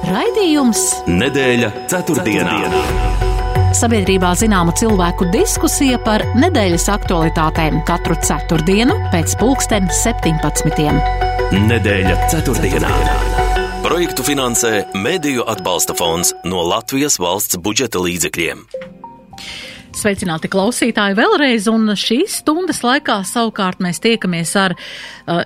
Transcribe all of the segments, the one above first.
Raidījums Nedēļa ceturtdienā. Sabiedrībā zināma cilvēku diskusija par nedēļas aktualitātēm katru ceturtdienu pēc pulksten 17. Nedēļa ceturtdienā. Projektu finansē Mēdīju atbalsta fonds no Latvijas valsts budžeta līdzekļiem. Sveicināti klausītāji vēlreiz, un šīs stundas laikā savukārt mēs tiekamies ar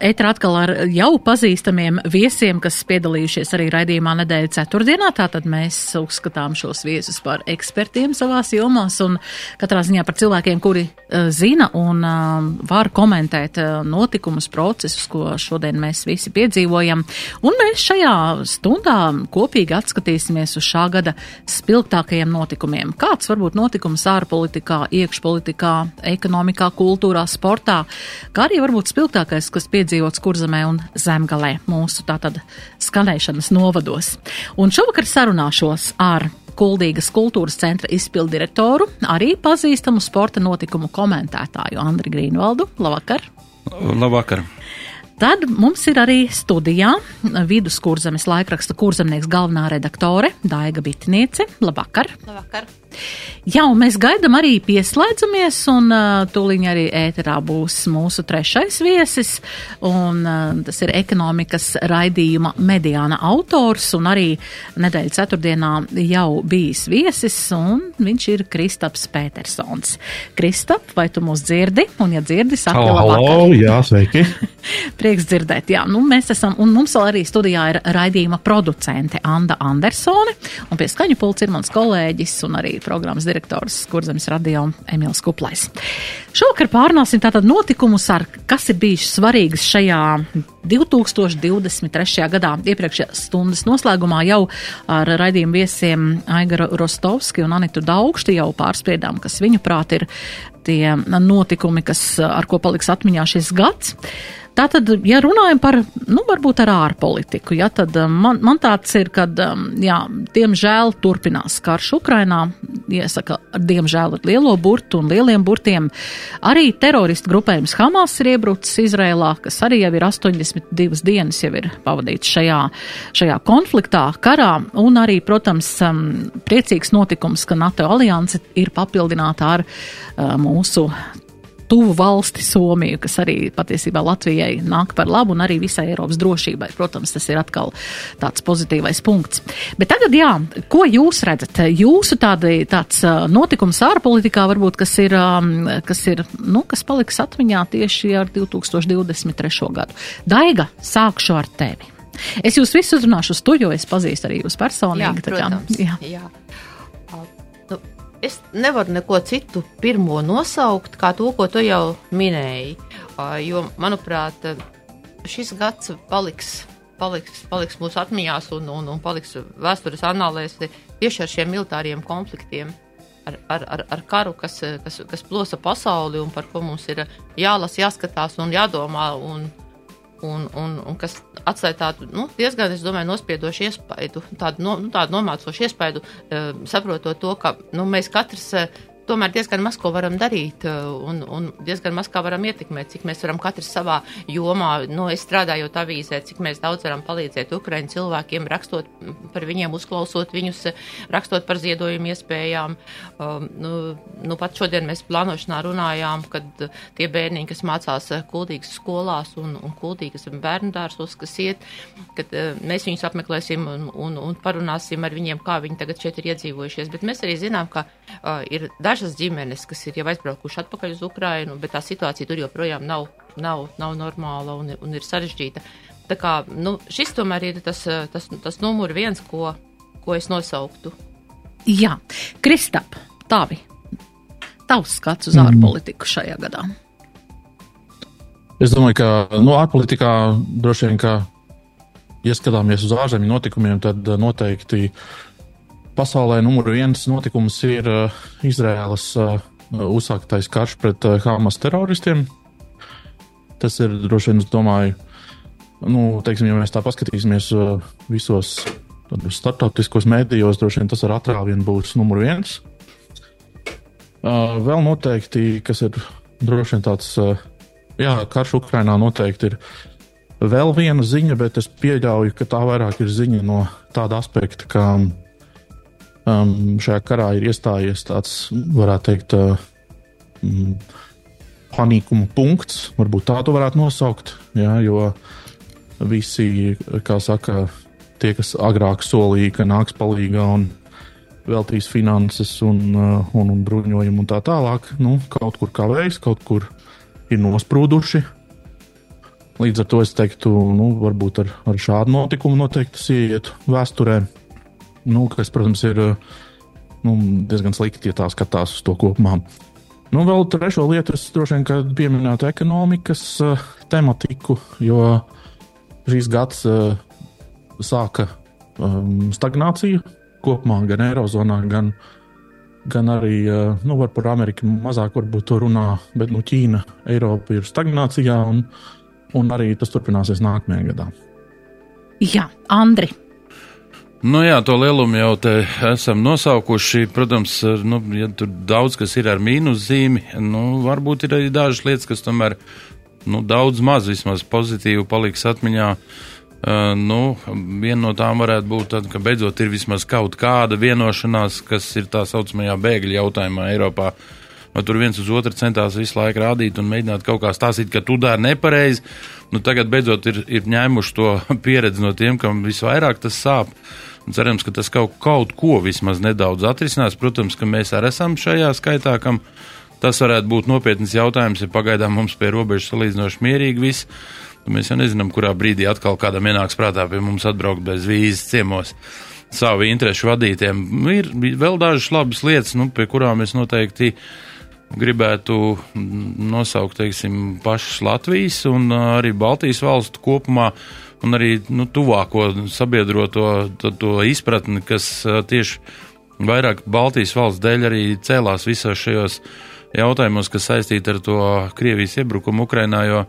etra atkal ar jau pazīstamiem viesiem, kas piedalījušies arī raidījumā nedēļa ceturtdienā. Tātad mēs uzskatām šos viesus par ekspertiem savās jomās un katrā ziņā par cilvēkiem, kuri uh, zina un uh, var komentēt notikumus, procesus, ko šodien mēs visi piedzīvojam. Un mēs šajā stundā kopīgi atskatīsimies uz šā gada spilgtākajiem notikumiem. Kāds varbūt notikums ārpolitikā? politikā, iekšpolitikā, ekonomikā, kultūrā, sportā, kā arī varbūt spilgtākais, kas piedzīvots kurzemē un zemgalē mūsu tātad skanēšanas novados. Un šovakar sarunāšos ar Kuldīgas kultūras centra izpildirektoru, arī pazīstamu sporta notikumu komentētāju Andri Grīnvaldu. Labvakar! Labvakar! Tad mums ir arī studijā viduskurzemes laikraksta kurzemnieks galvenā redaktore Daiga Bitniece. Labvakar! Labvakar! Jā, un mēs gaidām arī pieslēdzamies, un uh, tūlīt arī ēterā būs mūsu trešais viesis, un uh, tas ir ekonomikas raidījuma mediāna autors, un arī nedēļa ceturtdienā jau bijis viesis, un viņš ir Kristaps Petersons. Kristap, vai tu mūs dzirdi? Un, ja dzirdi, saka, halo, halo, jā, sveiki! Prieks dzirdēt, jā, nu mēs esam, un mums vēl arī studijā ir raidījuma producente Anda Andersone, un pie skaņu pults ir mans kolēģis un arī programmas direktors Kurzemes radio Emīls Kuplais. Šovakar pārnāsim tātad notikumus, ar, kas ir bijuši svarīgas šajā 2023. gadā. Iepriekšējā stundas noslēgumā jau ar raidījumu viesiem Aigaru Rostovski un Anitu Daugšti jau pārspriedām, kas viņu prāt ir tie notikumi, kas, ar ko paliks atmiņā šis gads. Tātad, ja runājam par, nu, varbūt ar ārpolitiku, ja, tad um, man, man tāds ir, ka, um, jā, diemžēl turpinās karš Ukrainā, iesaka, diemžēl ar lielo burtu un lieliem burtiem. Arī teroristu grupējums Hamas ir iebrucis Izrēlā, kas arī jau ir 82 dienas jau ir pavadīts šajā, šajā konfliktā, karā, un arī, protams, um, priecīgs notikums, ka NATO alianse ir papildināta ar uh, mūsu tuvu valsti Somiju, kas arī patiesībā Latvijai nāk par labu un arī visai Eiropas drošībai. Protams, tas ir atkal tāds pozitīvais punkts. Bet tagad, jā, ko jūs redzat? Jūsu tādi, tāds notikums ārpolitikā varbūt, kas ir, kas ir, nu, kas paliks atmiņā tieši ar 2023. gadu. Daiga, sākšu ar tevi. Es jūs visus uzrunāšu uz to, jo es pazīstu arī jūs personīgi. Jā, protams, jā. jā es nevaru neko citu pirmo nosaukt, kā to, ko tu jau minēji. Jo, manuprāt, šis gads paliks, paliks, paliks mūsu atmiņās un, un, un paliks vēstures analēs tieši ar šiem militāriem konfliktiem. Ar, ar, ar, ar karu, kas, kas, kas plosa pasauli un par ko mums ir jālasa, jāskatās un jādomā. Un, un, un, un kas atstāja tādu nu, diezgan, es domāju, nospiedošu iespaidu, tādu, no, nu, tādu nomācošu iespaidu, uh, saprotot to, ka nu, mēs katrs uh, tomēr diezgan maz ko varam darīt uh, un, un diezgan maz kā varam ietekmēt, cik mēs varam katrs savā jomā, nu, es strādājot avīzē, cik mēs daudz varam palīdzēt Ukraiņu cilvēkiem, rakstot par viņiem, uzklausot viņus, rakstot par ziedojumu iespējām. Um, nu, nu, pat šodien mēs plānošanā runājām, kad tie bērniņi, kas mācās kuldīgas skolās un, un kuldīgas bērnu dārsos, kas iet, kad uh, mēs viņus apmeklēsim un, un, un parunāsim ar viņiem, kā viņi tagad šeit ir iedzīvojušies. Bet mēs arī zinām, ka uh, ir daži dažas ģimenes, kas ir jau aizbraukuši atpakaļ uz Ukrajinu, bet tā situācija tur joprojām nav, nav, nav normāla un, un ir sarežģīta. Tā kā nu, šis tomēr ir tas, tas, tas numur viens, ko, ko es nosauktu. Jā, Kristap, tavi, tavs skats uz mm. ārpolitiku šajā gadā. Es domāju, ka nu, ārpolitikā droši vien, ka, ja skatāmies uz ārzemju notikumiem, tad noteikti uh, pasaulē numur viens notikums ir uh, Izraēlas uh, uzsāktais karš pret uh, Hamas teroristiem. Tas ir droši vien, es domāju, nu, teiksim, ja mēs tā paskatīsimies uh, visos starptautiskos mēdījos, droši vien tas ar atrāvienu būs numur viens. Uh, vēl noteikti, kas ir droši vien tāds, uh, jā, karš Ukrainā noteikti ir vēl viena ziņa, bet es pieļauju, ka tā vairāk ir ziņa no tāda aspekta, ka um, šajā karā ir iestājies tāds, varētu teikt, um, panīkuma punkts, varbūt tādu varētu nosaukt, jā, jo visi, kā saka, tie, kas agrāk solīja, ka nāks palīgā un veltīs finanses un, un, un bruņojumu un tā tālāk, nu, kaut kur kavējas, kaut kur ir nosprūduši. Līdz ar to es teiktu, nu, varbūt ar, ar šādu notikumu noteikti tas ieiet vēsturē. Nu, kas, protams, ir nu, diezgan slikti, ja tā skatās uz to kopumā. Nu, vēl trešo lietu es droši vien pieminētu ekonomikas uh, tematiku, jo šīs gads uh, sāka um, stagnāciju kopumā, gan Eirozonā, gan, gan arī uh, nu, par Ameriku mazāk varbūt to runā, bet nu, Ķīna, Eiropa ir stagnācijā. Un, un arī tas turpināsies nākamajā gadā. Jā, Andri. Nu jā, to lielumu jau te esam nosaukuši. Protams, nu, ja tur daudz kas ir ar mīnuszīmi, nu, varbūt ir arī dažas lietas, kas tomēr nu, daudz maz vismaz pozitīvi paliks atmiņā. Uh, nu, viena no tām varētu būt tāda, ka beidzot ir vismaz kaut kāda vienošanās, kas ir tā saucamajā bēgļu jautājumā Eiropā. Uh, vai tur viens uz otru centās visu laiku rādīt un mēģināt kaut kā stāstīt, ka tu dari nepareizi. Nu, tagad beidzot ir, ir ņēmuši to pieredzi no tiem, kam visvairāk tas sāp. Un cerams, ka tas kaut, kaut ko vismaz nedaudz atrisinās. Protams, ka mēs arī esam šajā skaitā, kam tas varētu būt nopietns jautājums, ja pagaidām mums pie robežas salīdzinoši mierīgi viss. Nu, mēs jau nezinām, kurā brīdī atkal kādam ienāks prātā pie mums atbraukt bez vīzes ciemos savu interesu vadītiem. Ir vēl dažas labas lietas, nu, pie kurām es noteikti gribētu nosaukt teiksim, pašas Latvijas un arī Baltijas valstu kopumā, un arī nu, tuvāko sabiedroto to, to izpratni, kas tieši vairāk Baltijas valsts dēļ arī cēlās visos šajos jautājumos, kas saistīti ar to Krievijas iebrukumu Ukrainā, jo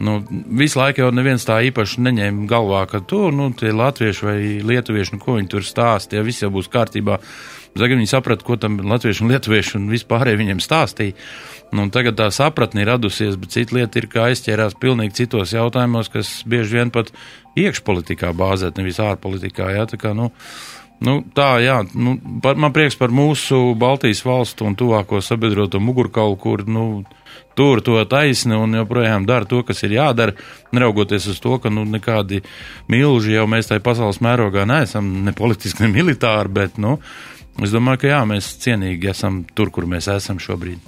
nu, visu laiku jau neviens tā īpaši neņēma galvā, ka tur, nu, tie latvieši vai lietuvieši, nu, ko viņi tur stāsta, ja viss jau būs kārtībā. Tagad viņi saprata, ko tam latvieši un lietuvieši un vispārēji viņiem stāstīja. Nu, tagad tā sapratne ir radusies, bet cita lieta ir, ka aizķērās pilnīgi citos jautājumos, kas bieži vien pat iekšpolitikā bāzēt, nevis ārpolitikā. Jā, tā kā, nu, Nu, tā, jā, nu, par, man prieks par mūsu Baltijas valstu un tuvāko sabiedroto mugurkaulu, kur, nu, tur to taisni un joprojām dara to, kas ir jādara, neraugoties uz to, ka, nu, nekādi milži jau mēs tajā pasaules mērogā neesam, ne politiski, ne militāri, bet, nu, Es domāju, ka jā, mēs cienīgi esam tur, kur mēs esam šobrīd.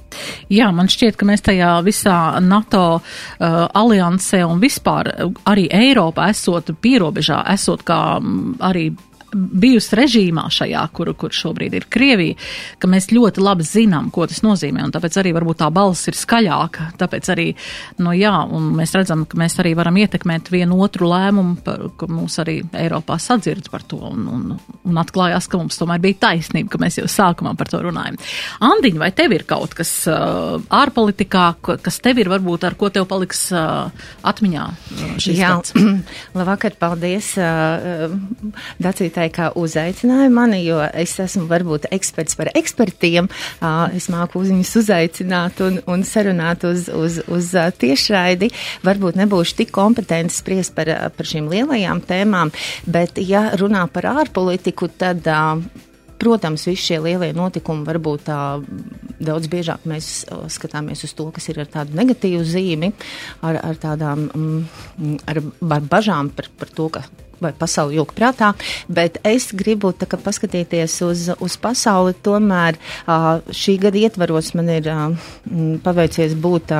Jā, man šķiet, ka mēs tajā visā NATO uh, aliansē un vispār arī Eiropā esot pierobežā, esot kā um, arī bijusi režīmā šajā, kur, kur šobrīd ir Krievija, ka mēs ļoti labi zinām, ko tas nozīmē, un tāpēc arī varbūt tā balss ir skaļāka, tāpēc arī, nu jā, un mēs redzam, ka mēs arī varam ietekmēt vienu otru lēmumu, par, ka mūs arī Eiropā sadzird par to, un, un, un atklājās, ka mums tomēr bija taisnība, ka mēs jau sākumā par to runājam. Andiņ, vai tev ir kaut kas uh, ārpolitikā, kas tev ir varbūt ar ko tev paliks uh, atmiņā uh, jā? Labvakar, paldies, uh, Dacītā priecāja, ka uzaicināja mani, jo es esmu varbūt eksperts par ekspertiem. Es māku viņus uzaicināt un, un sarunāt uz, uz, uz tiešraidi. Varbūt nebūšu tik kompetenti spriest par, par šīm lielajām tēmām, bet ja runā par ārpolitiku, tad. Protams, visi šie lielie notikumi varbūt tā daudz biežāk mēs skatāmies uz to, kas ir ar tādu negatīvu zīmi, ar, ar tādām, mm, ar, ar bažām par, par to, ka vai pasauli jūg prātā, bet es gribu tā paskatīties uz, uz pasauli, tomēr šī gada ietvaros man ir paveicies būt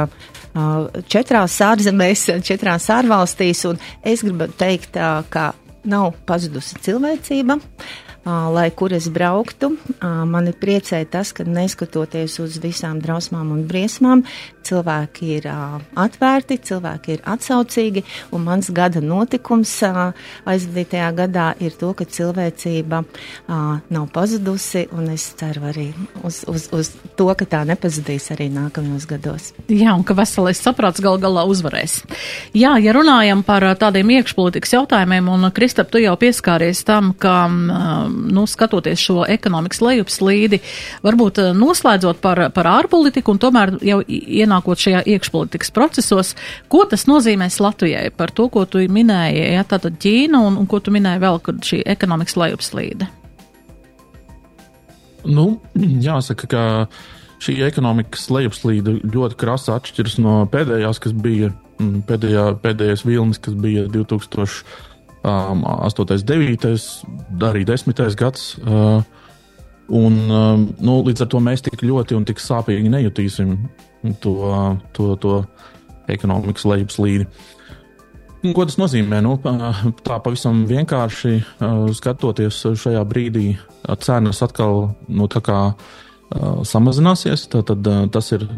četrās ārzemēs, četrās ārvalstīs, un es gribu teikt, ka nav pazudusi cilvēcība. Lai kur es brauktu. Mani priecēja tas, ka neskatoties uz visām drausmām un briesmām, cilvēki ir atvērti, cilvēki ir atsaucīgi, un mans gada notikums aizvadītajā gadā ir to, ka cilvēcība nav pazudusi, un es ceru arī uz, uz, uz to, ka tā nepazudīs arī nākamajos gados. Jā, un ka veselais saprāts gal galā uzvarēs. Jā, ja runājam par tādiem iekšpolitikas jautājumiem, un Kristap, tu jau pieskāries tam, ka, nu, skatoties šo ekonomikas lejupslīdi, varbūt noslēdzot par, par ārpolitiku un tomēr jau ienākot šajā iekšpolitikas procesos, ko tas nozīmēs Latvijai par to, ko tu minēji, ja tātad Ķīna un, un ko tu minēji vēl, kad šī ekonomikas lejupslīde? Nu, jāsaka, ka šī ekonomikas lejupslīde ļoti krasi atšķiras no pēdējās, kas bija mm, pēdējā, pēdējais vilnis, kas bija 2008, 9, arī 10 gads. Uh, un, nu, līdz ar to mēs tik ļoti un tik sāpīgi nejutīsim to, to, to ekonomikas lejupslīdi. Ko tas nozīmē? Nu, tā pavisam vienkārši skatoties šajā brīdī, cenas atkal nu, kā, samazināsies. Tad, tad tas ir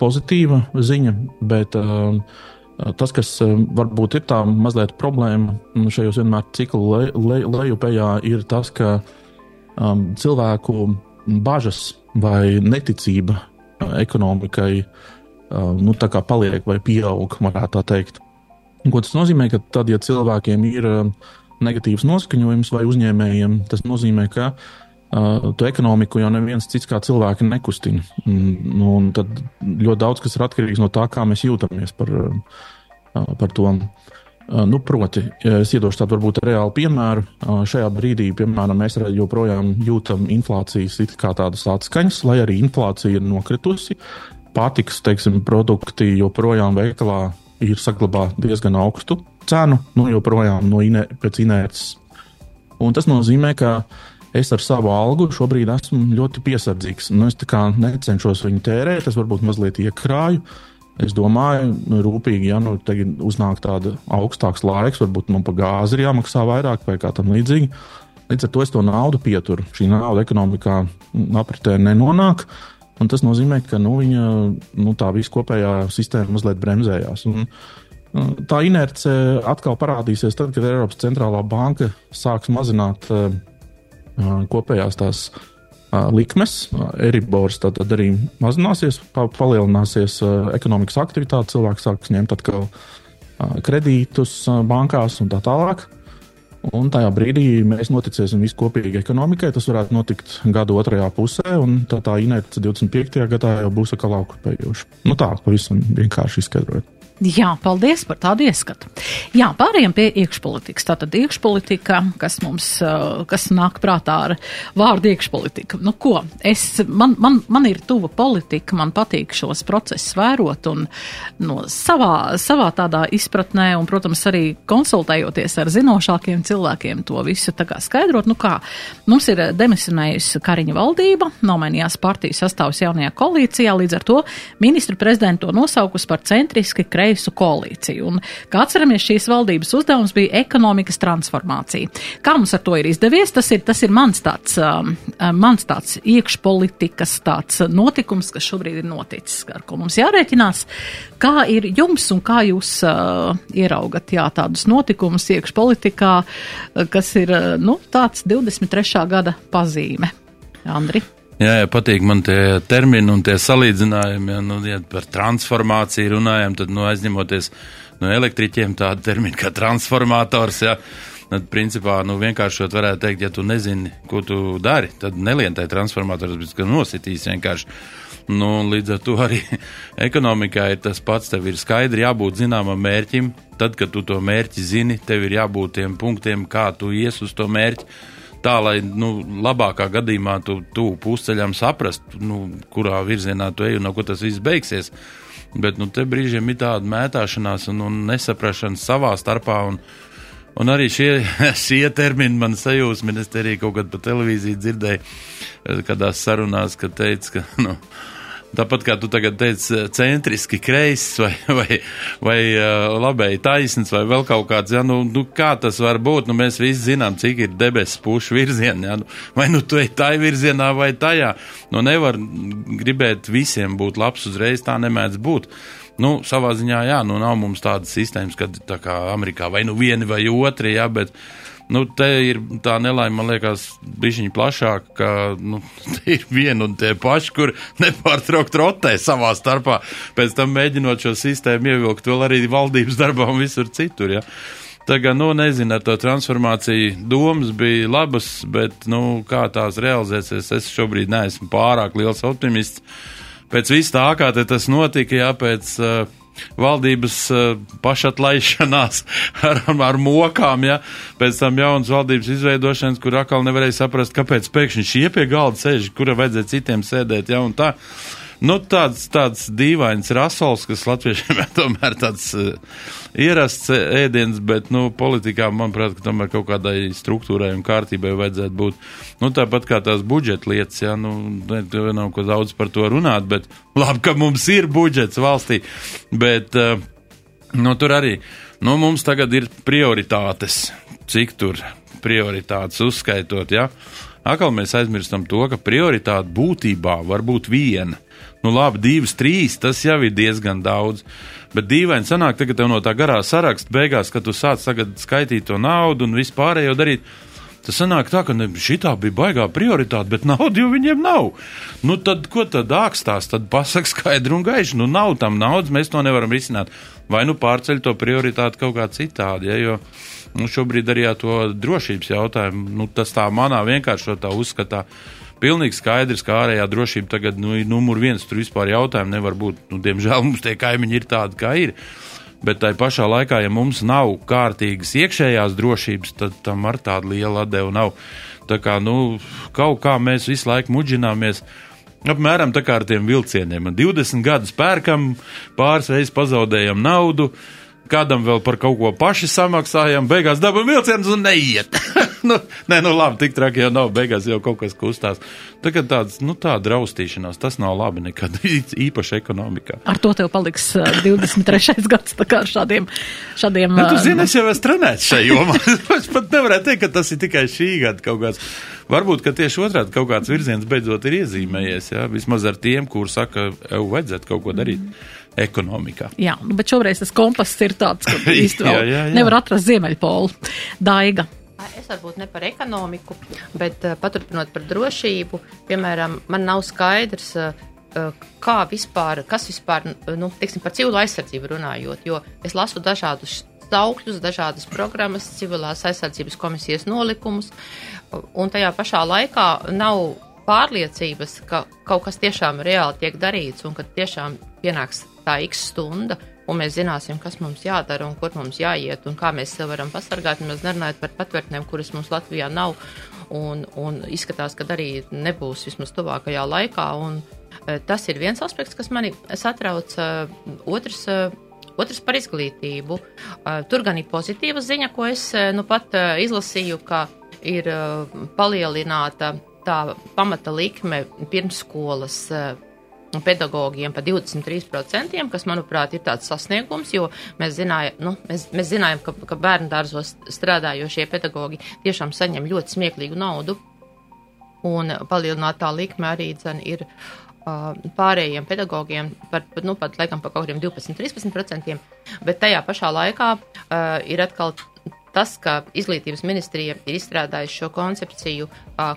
pozitīva ziņa, bet tas, kas varbūt ir tā mazliet problēma šajos vienmēr ciklu le, le, lejupējā, ir tas, ka um, cilvēku bažas vai neticība ekonomikai uh, nu, paliek vai pieaug, varētu tā teikt. Ko tas nozīmē? Ka tad, ja cilvēkiem ir um, negatīvs noskaņojums vai uzņēmējiem, tas nozīmē, ka uh, to ekonomiku jau neviens cits kā cilvēki nekustina. Nu, un tad ļoti daudz kas ir atkarīgs no tā, kā mēs jūtamies par, uh, par to. Uh, nu, proti, ja es iedošu tādu varbūt reālu piemēru. Uh, šajā brīdī, piemēram, mēs joprojām jūtam inflācijas tādas atskaņas, lai arī inflācija ir nokritusi. Pārtikas, teiksim, produkti joprojām veikalā ir saglabāt diezgan augstu cenu, nu, joprojām no ine, pēc inerces. Un tas nozīmē, ka es ar savu algu šobrīd esmu ļoti piesardzīgs. Nu, es necenšos viņu tērēt, es varbūt mazliet iekrāju. Es domāju, nu, rūpīgi, ja nu tagad uznāk tāda augstāks laiks, varbūt man par gāzi ir jāmaksā vairāk vai kā tam līdzīgi. Līdz ar to es to naudu pieturu. Šī nauda ekonomikā apritē nenonāk. Uh, Un tas nozīmē, ka nu, viņa nu, tā viskopējā sistēma mazliet bremzējās. Un, uh, tā inerce atkal parādīsies tad, kad Eiropas centrālā banka sāks mazināt uh, uh kopējās tās uh, likmes. Eribors tad arī mazināsies, pa, palielināsies uh, ekonomikas aktivitāte, cilvēks sāks ņemt atkal uh, kredītus bankās un tā tālāk. Un tajā brīdī mēs noticēsim viskopīgi ekonomikai. Tas varētu notikt gada otrajā pusē, un tā, tā inerce 25. gadā jau būs atkal augstpējoša. Nu tā, pavisam vienkārši izskaidrojot. Jā, paldies par tādu ieskatu. Jā, pārējiem pie iekšpolitikas. Tātad iekšpolitika, kas mums, kas nāk prātā ar vārdu iekšpolitika. Nu, ko? Es, man, man, man ir tuva politika, man patīk šos procesus vērot un no savā, savā tādā izpratnē un, protams, arī konsultējoties ar zinošākiem cilvēkiem to visu tā kā skaidrot. Nu kā, mums ir demisionējusi Kariņa valdība, nomainījās partiju sastāvs jaunajā koalīcijā, līdz ar to ministru prezidentu to nosaukus par centriski kreisi kreisu koalīciju. Un, kā atceramies, šīs valdības uzdevums bija ekonomikas transformācija. Kā mums ar to ir izdevies, tas ir, tas ir mans tāds, um, um, mans tāds iekšpolitikas tāds notikums, kas šobrīd ir noticis, ar ko mums jārēķinās. Kā ir jums un kā jūs uh, ieraugat jā, tādus notikumus iekšpolitikā, uh, kas ir uh, nu, tāds 23. gada pazīme? Andri? Jā, jā, patīk man tie termini un tie salīdzinājumi. Ja, nu, ja par transformāciju runājam, tad nu, aizņemoties no elektriķiem tādu terminu kā transformators. Ja, Tad, principā, nu, vienkāršot varētu teikt, ja tu nezini, ko tu dari, tad nelientai transformators, bet nositīs vienkārši. Nu, līdz ar to arī ekonomikā ir tas pats. Tev ir skaidri jābūt zināmam mērķim. Tad, kad tu to mērķi zini, tev ir jābūt tiem punktiem, kā tu ies uz to mērķi tā, lai nu, labākā gadījumā tu, tu pusceļam saprastu, nu, kurā virzienā tu ej un no ko tas viss beigsies. Bet nu, te brīžiem ir tāda mētāšanās un, un nesaprašana savā starpā. Un, un arī šie, šie termini man sajūsmi, es te arī kaut kad pa televīziju dzirdēju, kādās sarunās, kad teica, ka. Nu, Tāpat kā tu tagad teici, centriski kreiss vai, vai, vai uh, labēji taisns vai vēl kaut kāds, ja, nu, nu kā tas var būt, nu mēs visi zinām, cik ir debesu pušu virzieni, ja, nu, vai nu tu ej tai virzienā vai tajā, nu nevar gribēt visiem būt labs uzreiz, tā nemēdz būt. Nu, savā ziņā, jā, nu nav mums tādas sistēmas, kad tā kā Amerikā vai nu vieni vai otri, jā, bet Nu, te ir tā nelaime, man liekas, bišķiņa plašāk, ka nu, te ir viena un tie paši, kur nepārtraukt rotē savā starpā, pēc tam mēģinot šo sistēmu ievilkt vēl arī valdības darbā un visur citur. Ja. Tagad, nu, nezinu, ar to transformāciju domas bija labas, bet, nu, kā tās realizēsies, es šobrīd neesmu pārāk liels optimists. Pēc viss tā, kā tas notika, jā, pēc uh, valdības uh, pašatlaišanās ar, ar mokām, ja pēc tam jaunas valdības izveidošanas, kur atkal nevarēja saprast, kāpēc pēkšņi šie pie galda sēž, kura vajadzēja citiem sēdēt, ja un tā. Nu, tāds, tāds dīvains rasols, kas latviešiem ir tomēr tāds uh, ierasts ēdiens, bet, nu, politikā, manuprāt, ka tomēr kaut kādai struktūrai un kārtībai vajadzētu būt. Nu, tāpat kā tās budžeta lietas, jā, nu, nav ko daudz par to runāt, bet labi, ka mums ir budžets valstī, bet, uh, nu, tur arī, nu, mums tagad ir prioritātes, cik tur prioritātes uzskaitot, jā. Atkal mēs aizmirstam to, ka prioritāte būtībā var būt viena Nu, labi, divas, trīs, tas jau ir diezgan daudz. Bet dīvaini sanāk, tagad tev no tā garā saraksta beigās, kad tu sāc skaitīt to naudu un vispārējo darīt. Tas sanāk tā, ka šī bija baigā prioritāte, bet naudu jau viņiem nav. Nu, tad, ko tad ākstās? Tad pasak skaidri un gaiši. Nu, nav tam naudas, mēs to nevaram risināt. Vai nu pārceļ to prioritāti kaut kā citādi, ja, jo nu, šobrīd arī to drošības jautājumu, nu, tas tā manā vienkāršotā uzskatā pilnīgi skaidrs, ka ārējā drošība tagad nu, ir numur viens. Tur vispār jautājumu nevar būt. Nu, diemžēl mums tie kaimiņi ir tādi, kā ir. Bet tai pašā laikā, ja mums nav kārtīgas iekšējās drošības, tad tam ar tādu lielu atdevu nav. Tā kā, nu, kaut kā mēs visu laiku muģināmies. Apmēram tā kā ar tiem vilcieniem. 20 gadus pērkam, pāris reizes pazaudējam naudu, kādam vēl par kaut ko paši samaksājam, beigās dabam vilcienus un neiet. nu, nē, nu labi, tik traki jau nav. Beigās jau kaut kas kustās. Tagad tāds, nu, tāda raustīšanās, tas nav labi nekad, īpaši ekonomikā. Ar to tev paliks uh, 23. gads, tā kā šādiem. šādiem nu, tu zini, es jau esmu trenēts šajā jomā. es pat nevarētu teikt, ka tas ir tikai šī gada kaut kāds. Varbūt, ka tieši otrādi kaut kāds virziens beidzot ir iezīmējies, jā, vismaz ar tiem, kur saka, jau vajadzētu kaut ko darīt. Ekonomikā. Jā, bet šoreiz tas kompass ir tāds, ka īstenībā nevar atrast ziemeļpolu. Daiga. Es varbūt ne par ekonomiku, bet uh, paturpinot par drošību, piemēram, man nav skaidrs, uh, kā vispār, kas vispār, nu, teiksim, par civilu aizsardzību runājot, jo es lasu dažādus saukļus, dažādas programmas, civilās aizsardzības komisijas nolikumus, un tajā pašā laikā nav pārliecības, ka kaut kas tiešām reāli tiek darīts un ka tiešām pienāks tā x stunda, un mēs zināsim, kas mums jādara un kur mums jāiet un kā mēs sev varam pasargāt. Mēs nerunājam par patvērtnēm, kuras mums Latvijā nav, un, un izskatās, ka arī nebūs vismaz tuvākajā laikā. Un, e, tas ir viens aspekts, kas mani satrauc. E, otrs, e, Otrs par izglītību. Tur gan ir pozitīva ziņa, ko es nu pat izlasīju, ka ir palielināta tā pamata likme pirmsskolas pedagogiem par 23%, kas, manuprāt, ir tāds sasniegums, jo mēs, zināja, nu, mēs, mēs zinājām, ka, ka bērnu dārzos strādājošie pedagogi tiešām saņem ļoti smieklīgu naudu, un palielinātā likme arī dzen, ir uh, pārējiem pedagogiem par, nu, pat, laikam, par kaut kādiem 12-13%, bet tajā pašā laikā uh, ir atkal tas, ka izglītības ministrija ir izstrādājusi šo koncepciju,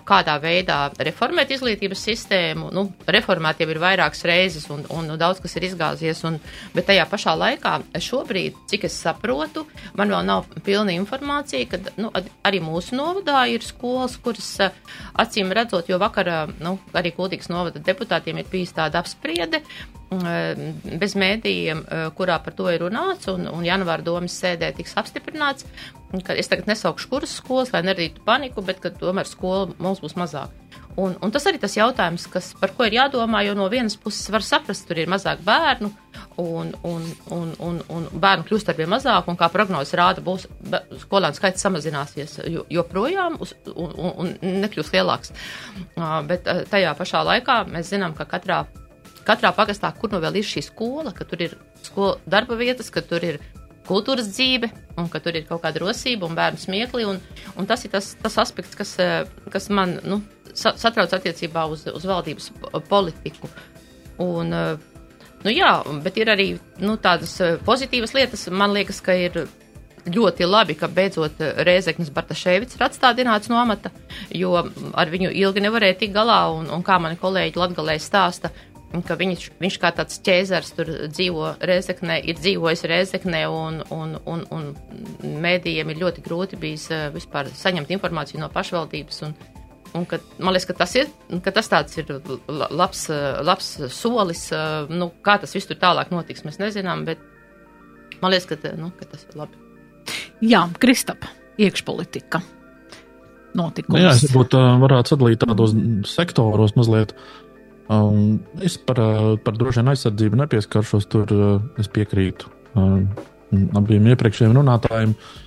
kādā veidā reformēt izglītības sistēmu. Nu, reformēt jau ir vairākas reizes, un, un nu, daudz kas ir izgāzies. Un, bet tajā pašā laikā, šobrīd, cik es saprotu, man vēl nav pilna informācija, ka nu, arī mūsu novadā ir skolas, kuras acīm redzot, jo vakar nu, arī Kultūras novada deputātiem ir bijis tāda apspriede bez mēdījiem, kurā par to ir runāts, un, un janvāra domas sēdē tiks apstiprināts, ka es tagad nesaukšu kuras skolas, lai neradītu paniku, bet ka tomēr skola mums būs mazāk. Un, un tas arī tas jautājums, kas, par ko ir jādomā, jo no vienas puses var saprast, tur ir mazāk bērnu, un, un, un, un, un bērnu kļūst ar vien mazāk, un kā prognozes rāda, būs skolēnu skaits samazināsies joprojām uz, un, un, un nekļūs lielāks. Bet tajā pašā laikā mēs zinām, ka katrā, katrā pagastā, kur nu vēl ir šī skola, ka tur ir skola darba vietas, ka tur ir kultūras dzīve, un ka tur ir kaut kāda rosība un bērnu smiekli. Un, un tas ir tas, tas aspekts, kas, eh, kas man nu, satrauc attiecībā uz, uz valdības politiku. Un, eh, nu, jā, bet ir arī nu, tādas eh, pozitīvas lietas. Man liekas, ka ir ļoti labi, ka beidzot Rēzeknis Bartaševics ir atstādināts no amata, jo ar viņu ilgi nevarēja tikt galā, un, un kā mani kolēģi Latgalē stāsta, ka viņš, viņš kā tāds ķēzars tur dzīvo Rēzeknē, ir dzīvojis Rēzeknē, un, un, un, un mēdījiem ir ļoti grūti bijis vispār saņemt informāciju no pašvaldības. Un, Un ka, man liekas, ka tas ir, ka tas tāds ir labs, labs solis. Nu, kā tas viss tur tālāk notiks, mēs nezinām, bet man liekas, ka, nu, ka tas ir labi. Jā, Kristap, iekšpolitika. Notikums. Jā, es varbūt varētu sadalīt tādos sektoros mazliet. Um, es par, par droši vien aizsardzību nepieskaršos, tur es piekrītu um, abiem iepriekšējiem runātājiem. Uh,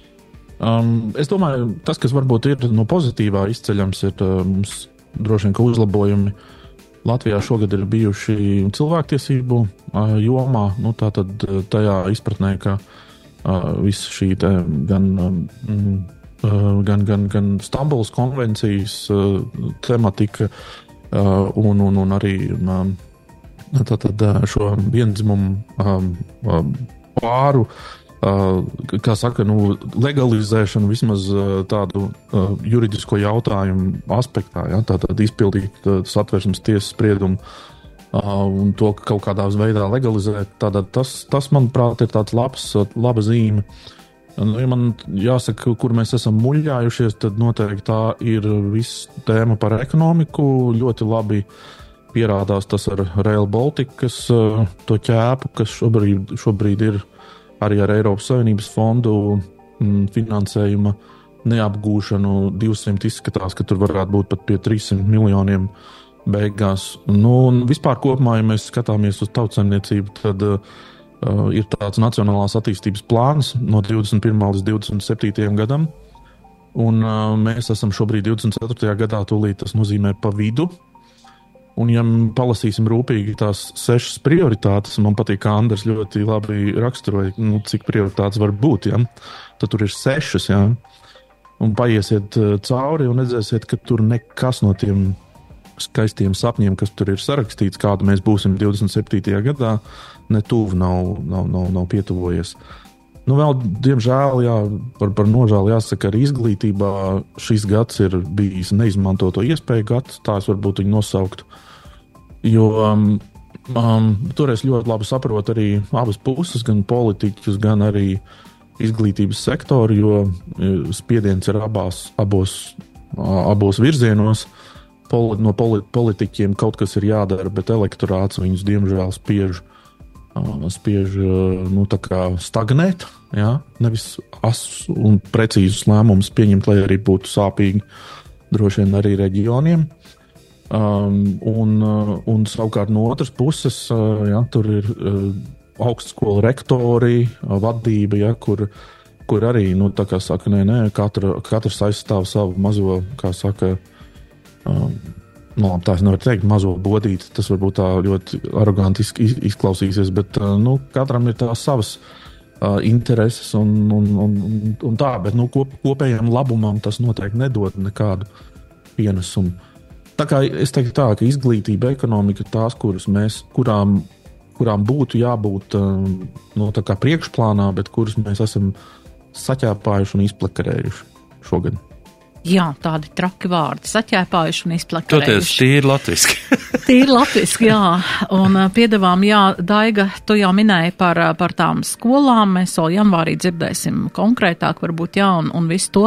Um, es domāju, tas, kas varbūt ir no pozitīvā izceļams, ir uh, mums droši vien uzlabojumi. Latvijā šogad ir bijuši cilvēktiesību uh, jomā, nu, tātad uh, tajā izpratnē, ka uh, visa šī te, gan, um, uh, gan, gan, gan Stambulas konvencijas uh, tematika uh, un, un, un arī um, tātad, uh, šo vienzimumu um, um, pāru uh, kā saka, nu, legalizēšanu vismaz tādu uh, juridisko jautājumu aspektā, ja, tātad izpildīt uh, satversmes tiesas spriedumu uh, un to kaut kādā veidā legalizēt. Tātad tas, tas, manuprāt, ir tāds labs, laba zīme. Nu, ja man jāsaka, kur mēs esam muļķējušies, tad noteikti tā ir viss tēma par ekonomiku. Ļoti labi pierādās tas ar Rail Baltica, to ķēpu, kas šobrīd, šobrīd ir arī ar Eiropas Savienības fondu mm, finansējuma neapgūšanu 200 izskatās, ka tur varētu būt pat pie 300 miljoniem beigās. Nu, un vispār kopumā, ja mēs skatāmies uz tautsaimniecību, tad uh, ir tāds nacionālās attīstības plāns no 21. līdz 27. gadam. Un uh, mēs esam šobrīd 24. gadā, tūlīt tas nozīmē pa vidu. Un, ja palasīsim rūpīgi tās sešas prioritātes, man patīk, kā Andris ļoti labi raksturoja, nu, cik prioritātes var būt. Ja? Tad tur ir sešas, ja? un paiesiet uh, cauri un redzēsiet, ka tur nekas no tiem skaistiem sapņiem, kas tur ir sarakstīts, kāda mēs būsim 27. gadā, ne tuvu nav, nav, nav, nav pietuvojies. Nu, vēl, diemžēl, jā, par, par nožēlu jāsaka, arī izglītībā šis gads ir bijis neizmantoto iespēju gads, tā es varbūt viņu nosauktu. Uh, Jo um, um, tur es ļoti labi saprotu arī abas puses, gan politiķus, gan arī izglītības sektoru, jo e, spiediens ir abās, abos, abos virzienos. Poli, no poli, politiķiem kaut kas ir jādara, bet elektorāts viņus diemžēl spiež, spiež nu, stagnēt. Ja? Nevis asus un precīzus lēmumus pieņemt, lai arī būtu sāpīgi droši vien arī reģioniem. Um, un, un savukārt no otras puses, ja, tur ir augstskolu rektori, vadība, ja, kur, kur arī, nu, saka, nē, nē, katra, katrs aizstāv savu mazo, kā saka, um, nu, labi, tā es nevaru teikt, mazo bodīti. Tas varbūt tā ļoti aroganti izklausīsies, bet nu, katram ir tās savas uh, intereses un, un, un, un, tā, bet nu, kop, kopējam labumam tas noteikti nedod nekādu pienesumu. Tā kā es teiktu, tā, ka izglītība, ekonomika ir tās, mēs, kurām, kurām būtu jābūt um, no, nu, priekšplānā, bet kuras mēs esam saķēpājuši un izplakarējuši šogad. Jā, tādi traki vārdi, saķēpājuši un izplatījuši. Toties tīri latviski. tīri latviski, jā. Un piedevām, jā, Daiga, tu jau minēji par, par tām skolām. Mēs vēl janvārī dzirdēsim konkrētāk, varbūt, jā, un, un visu to.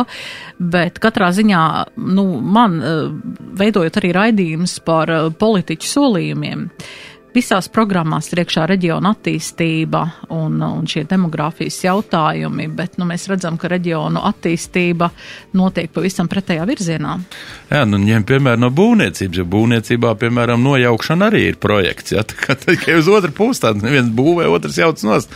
Bet katrā ziņā, nu, man, veidojot arī raidījums par politiķu solījumiem, uh, Visās programmās ir iekšā reģiona attīstība un, un šie demogrāfijas jautājumi, bet nu, mēs redzam, ka reģionu attīstība notiek pavisam pretējā virzienā. Jā, nu ņem piemēram no būvniecības, jo būvniecībā, piemēram, nojaukšana arī ir projekts. Jā, tā kā tikai uz otru pusi tāds neviens būvē, otrs jauc nost.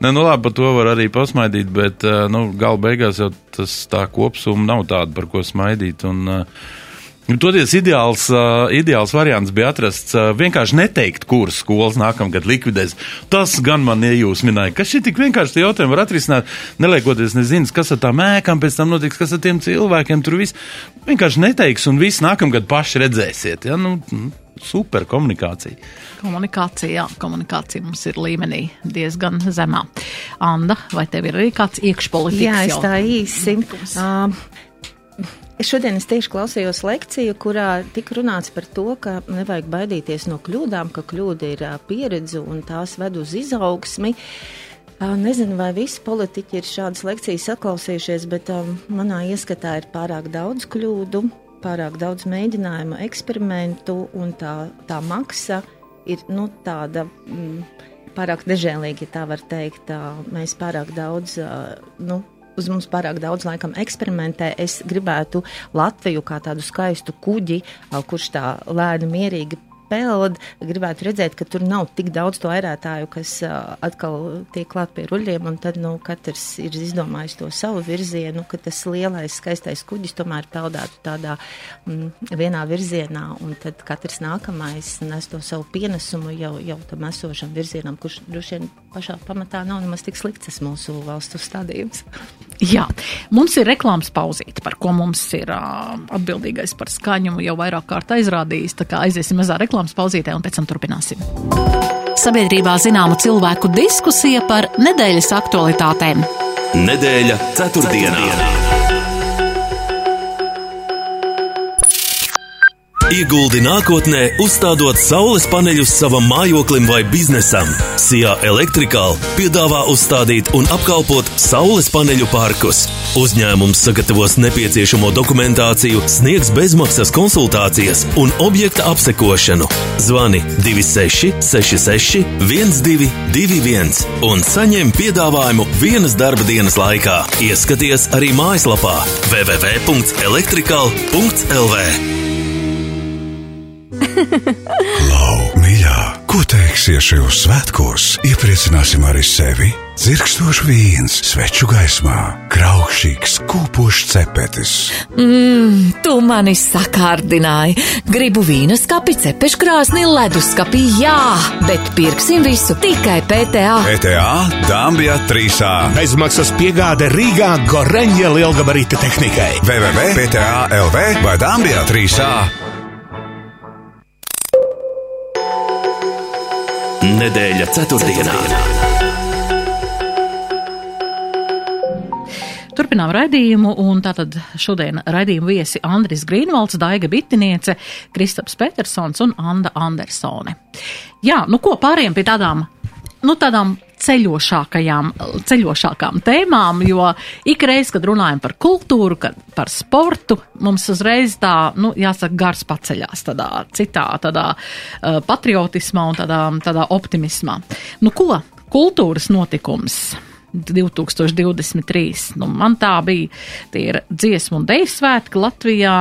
Ne, nu labi, par to var arī pasmaidīt, bet, nu, gala beigās jau tas tā kopsuma nav tāda, par ko smaidīt. Un, uh, Toties ideāls, uh, ideāls variants bija atrasts uh, vienkārši neteikt, kuras skolas nākamgad likvidēs. Tas gan man iejūsmināja, ka šī tik vienkārši jautājumu var atrisināt, neliekoties nezinu, kas ar tām ēkām pēc tam notiks, kas ar tiem cilvēkiem tur viss. Vienkārši neteiks un viss nākamgad paši redzēsiet. Ja? Nu, super komunikācija. Komunikācija, jā, komunikācija mums ir līmenī diezgan zemā. Anda, vai tev ir arī kāds iekšpolitikas Jā, es tā īsi. Uh, Es šodien es tieši klausījos lekciju, kurā tika runāts par to, ka nevajag baidīties no kļūdām, ka kļūda ir pieredze un tās ved uz izaugsmi. Nezinu, vai visi politiķi ir šādas lekcijas saklausījušies, bet um, manā ieskatā ir pārāk daudz kļūdu, pārāk daudz mēģinājumu, eksperimentu, un tā, tā maksa ir nu, tāda. Mm, Pārāk nežēlīgi, ja tā var teikt. ā, Mēs pārāk daudz nu, uz mums pārāk daudz laikam eksperimentē. Es gribētu Latviju kā tādu skaistu kuģi, kurš tā lēni mierīgi peld. Gribētu redzēt, ka tur nav tik daudz to airētāju, kas ā, atkal tiek klāt pie ruļļiem, un tad nu, katrs ir izdomājis to savu virzienu, ka tas lielais skaistais kuģis tomēr peldētu tādā mm, vienā virzienā, un tad katrs nākamais nes to savu pienesumu jau, jau tam esošam virzienam, kurš droši vien pašā pamatā nav nemaz tik slikts tas mūsu valstu stādījums. Jā, mums ir reklāmas pauzīte, par ko mums ir uh, atbildīgais par skaņu jau vairāk kārt aizrādījis. Tā kā aiziesim mazā reklāmas pauzītē un pēc tam turpināsim. Sabiedrībā zināma cilvēku diskusija par nedēļas aktualitātēm. Nedēļa ceturtdienā. Ieguldi nākotnē, uzstādot saules paneļus savam mājoklim vai biznesam. Sijā Electrical piedāvā uzstādīt un apkalpot saules paneļu parkus. Uzņēmums sagatavos nepieciešamo dokumentāciju, sniegs bezmaksas konsultācijas un objekta apsekošanu. Zvani 2666 1221 un saņem piedāvājumu vienas darba dienas laikā. Ieskaties arī mājaslapā www.electrical.lv. Klau, mīļā, ko teiksi šajos svētkos? Iepriecināsim arī sevi! Dzirkstoši vīns, sveču gaismā, kraukšīgs, kūpošs cepetis. Mmm, tu mani sakārdināji. Gribu vīna skapi, cepeškrāsni, leduskapī, jā, bet pirksim visu tikai PTA. ETA Dambija 3A Bezmaksas piegāde Rīgā Goreņģa lielgabarita tehnikai. www.PTA.LV vai Dambija 3A. Nedēļa ceturtdienā. Turpinām raidījumu, un tātad šodien raidījumu viesi Andris Grīnvalds, Daiga Bitiniece, Kristaps Petersons un Anda Andersone. Jā, nu ko pāriem pie tādām, nu tādām ceļošākajām, ceļošākām tēmām, jo ikreiz, kad runājam par kultūru, kad par sportu, mums uzreiz tā, nu, jāsaka, gars paceļās tādā citā, tādā uh, patriotismā un tādā, tādā optimismā. Nu ko, kultūras notikums. 2023. Nu, man tā bija. Tie ir dziesmu un deju svētki Latvijā.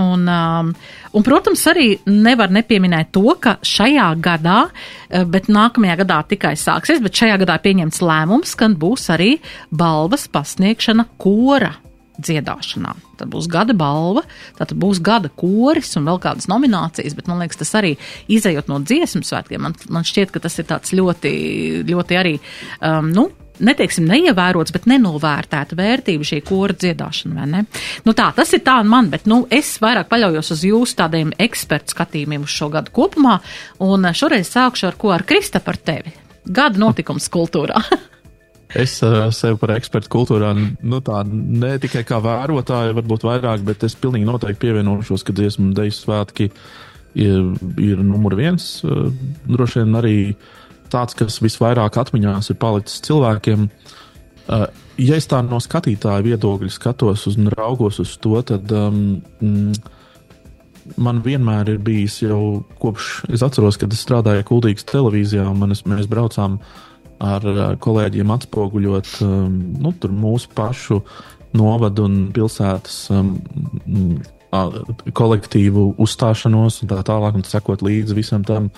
Un, um, un, protams, arī nevar nepieminēt to, ka šajā gadā, eh, bet nākamajā gadā tikai sāksies, bet šajā gadā pieņemts lēmums, ka būs arī balvas pasniegšana kora dziedāšanā. Tad būs gada balva, tad būs gada koris un vēl kādas nominācijas, bet man liekas, tas arī izējot no dziesmu svētkiem, man, man šķiet, ka tas ir tāds ļoti, ļoti arī, um, nu, neteiksim, neievērots, bet nenovērtēta vērtība šī kora dziedāšana, vai ne? Nu tā, tas ir tā un man, bet, nu, es vairāk paļaujos uz jūsu tādiem ekspertu skatījumiem uz šo gadu kopumā, un šoreiz sākšu ar ko ar Krista par tevi. Gada notikums kultūrā. Es uh, sevi par ekspertu kultūrā, nu tā ne tikai kā vērotāju, varbūt vairāk, bet es pilnīgi noteikti pievienošos, ka dziesmu deju svētki ir, ir numur viens. Uh, droši vien arī tāds, kas visvairāk atmiņās ir palicis cilvēkiem. Uh, ja es tā no skatītāja viedokļa skatos uz un raugos uz to, tad um, mm, man vienmēr ir bijis jau kopš es atceros, kad es strādāju Kultūras televīzijā, un manis, mēs braucām ar uh, kolēģiem atspoguļot um, nu, mūsu pašu novadu un pilsētas um, mm, kolektīvu uzstāšanos un tā tālāk, un sekot līdzi visam tam.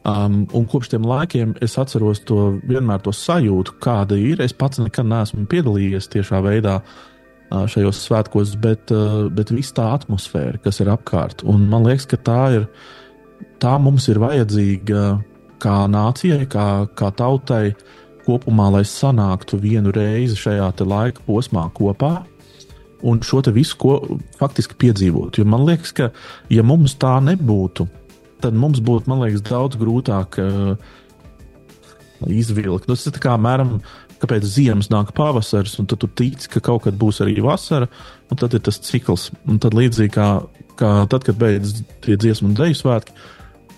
Um, un kopš tiem laikiem es atceros to vienmēr to sajūtu, kāda ir. Es pats nekad neesmu piedalījies tiešā veidā ā, šajos svētkos, bet, ā, bet viss tā atmosfēra, kas ir apkārt. Un man liekas, ka tā ir, tā mums ir vajadzīga kā nācijai, kā, kā tautai kopumā, lai sanāktu vienu reizi šajā laika posmā kopā. Un šo visu ko, faktiski piedzīvot. Jo man liekas, ka, ja mums tā nebūtu, tad mums būtu, man liekas, daudz grūtāk uh, izvilkt. Nu, tas ir kā mēram, kāpēc ziemas nāk pavasaris, un tu tici, ka kaut kad būs arī vasara, un tad ir tas cikls. Un tad līdzīgi kā, kā tad, kad beidzas tie dziesmu un deju svētki,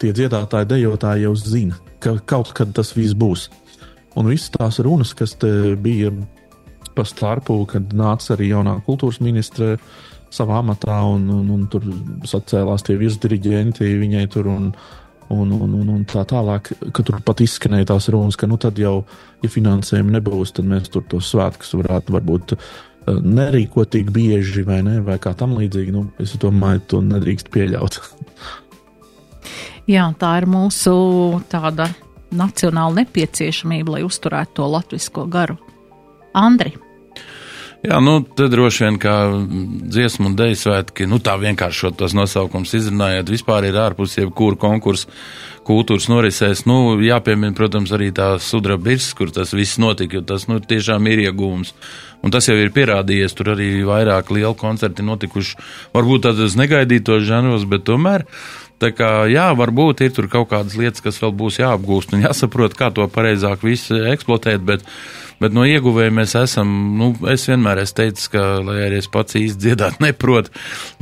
tie dziedātāji, dejotāji jau zina, ka kaut kad tas viss būs. Un visas tās runas, kas bija pa starpu, kad nāca arī jaunā kultūras ministre savā amatā, un, un, un tur sacēlās tie virsdiriģenti viņai tur. Un, Un, un, un, un tā tālāk, ka tur pat izskanēja tās runas, ka nu tad jau, ja finansējumi nebūs, tad mēs tur tos svētkus varētu varbūt eh, nerīkot tik bieži vai, ne, vai kā tam līdzīgi. Nu, es domāju, to nedrīkst pieļaut. Jā, tā ir mūsu tāda nacionāla nepieciešamība, lai uzturētu to latvisko garu. Andri, Jā, nu, tad droši vien kā dziesmu un dēļu svētki, nu, tā vienkārši tos nosaukums izrunājot, vispār ir ārpus jebkuru konkursu kultūras norisēs. Nu, jāpiemina, protams, arī tā sudraba birs, kur tas viss notika, jo tas, nu, tiešām ir iegūms. Un tas jau ir pierādījies, tur arī vairāk lielu koncerti notikuši, varbūt tādos negaidītos žanros, bet tomēr. Tā kā, jā, varbūt ir tur kaut kādas lietas, kas vēl būs jāapgūst un jāsaprot, kā to pareizāk visu eksploatēt, bet Bet no ieguvēja mēs esam, nu, es vienmēr esmu teicis, ka, lai arī es pats īsti dziedāt neprotu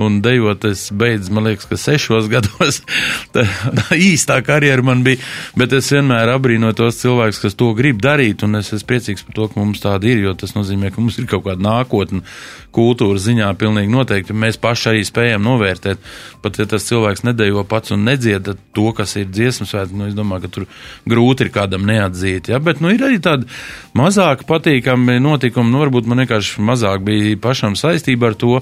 un dejot, es beidzu, man liekas, ka sešos gados tā, tā īstā karjera man bija, bet es vienmēr abrīnoju tos cilvēkus, kas to grib darīt, un es esmu priecīgs par to, ka mums tāda ir, jo tas nozīmē, ka mums ir kaut kāda nākotne kultūras ziņā pilnīgi noteikti. Mēs paši arī spējam novērtēt, pat ja tas cilvēks nedejo pats un nedzieda to, kas ir dziesmas svētki, nu, es domāju, ka tur grūti ir kādam neatzīt, ja, bet, nu, ir arī tāda mazāk patīkami notikumi, nu, varbūt man vienkārši mazāk bija pašam saistība ar to,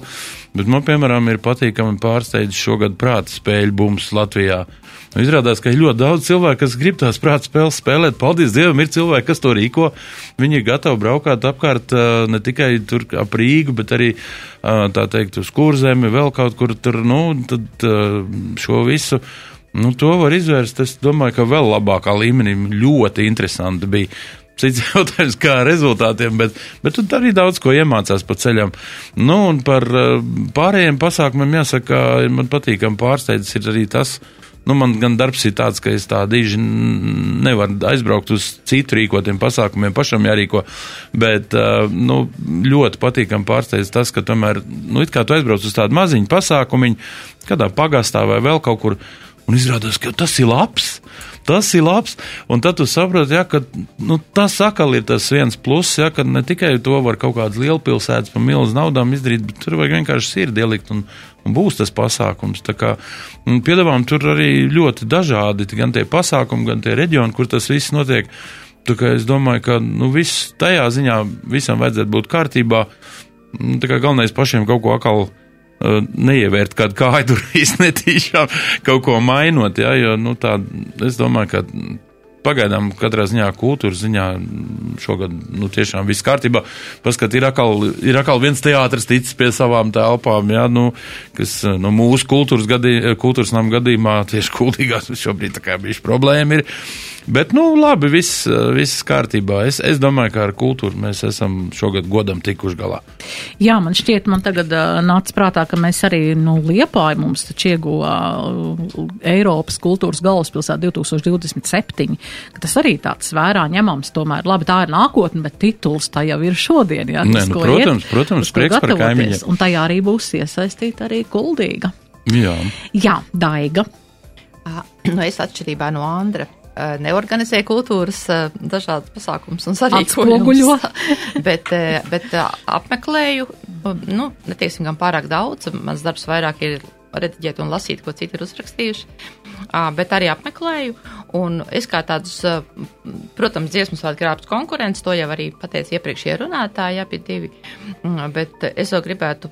bet man, piemēram, ir patīkami pārsteidz šogad prāta spēļu bums Latvijā. Nu, izrādās, ka ir ļoti daudz cilvēku, kas grib tās prāta spēles spēlēt. Paldies Dievam, ir cilvēki, kas to rīko. Viņi ir gatavi braukāt apkārt ne tikai tur ap Rīgu, bet arī, tā teikt, uz kurzemi, vēl kaut kur tur, nu, tad šo visu. Nu, to var izvērst. Es domāju, ka vēl labākā līmenī ļoti interesanti bija cits jautājums, kā ar rezultātiem, bet, bet tur arī daudz ko iemācās pa ceļam. Nu, un par pārējiem pasākumiem jāsaka, man patīkam pārsteidzis ir arī tas, Nu, man gan darbs ir tāds, ka es tā diži nevaru aizbraukt uz citu rīkotiem pasākumiem, pašam jārīko. Bet nu, ļoti patīkami pārsteidz tas, ka tomēr, nu, it kā tu aizbrauc uz tādu maziņu pasākumu, kādā pagastā vai vēl kaut kur, un izrādās, ka tas ir labs tas ir labs. Un tad tu saproti, ja, ka nu, tas atkal ir tas viens pluss, ja, ka ne tikai to var kaut kādas lielpilsētas par milzu naudām izdarīt, bet tur vajag vienkārši sirdi ielikt un, un būs tas pasākums. Tā kā piedāvājumi tur arī ļoti dažādi, gan tie pasākumi, gan tie reģioni, kur tas viss notiek. Es domāju, ka nu, viss tajā ziņā visam vajadzētu būt kārtībā. Kā galvenais pašiem kaut ko atkal neievērt kādu kāju īsti netīšām kaut ko mainot, ja, jo, nu, tā, es domāju, ka pagaidām katrā ziņā kultūras ziņā šogad, nu, tiešām viss kārtībā. Paskat, ir atkal, ir atkal viens teātris ticis pie savām telpām, jā, nu, kas, nu, mūsu kultūras gadī, kultūras nam gadījumā tieši kultīgās šobrīd tā kā bišķi problēma ir. Bet, nu, labi, viss, viss kārtībā. Es, es domāju, ka ar kultūru mēs esam šogad godam tikuši galā. Jā, man šķiet, man tagad uh, nāca prātā, ka mēs arī, nu, Liepāju mums taču ieguva uh, Eiropas kultūras galvaspilsētu 2027, ka tas arī tāds vērā ņemams. Tomēr, labi, tā ir nākotne, bet tituls tā jau ir šodien, jā. Nē, nu, protams, iet, protams, prieks par kaimiņiem. Un tajā arī būs iesaistīta arī kuldīga. Jā. Jā, Daiga. Nu, es atšķirībā no Andra ā, neorganizēju kultūras ā, dažādas pasākumus un sarīkojumus. bet, ā, bet apmeklēju, nu, neteiksim gan pārāk daudz, mans darbs vairāk ir rediģēt un lasīt, ko citi ir uzrakstījuši, Ā, bet arī apmeklēju. Un es kā tādus, ā, protams, dziesmu svētku grāmatas konkurents, to jau arī pateica iepriekšējie runātāji, abi divi, Mm, bet es vēl gribētu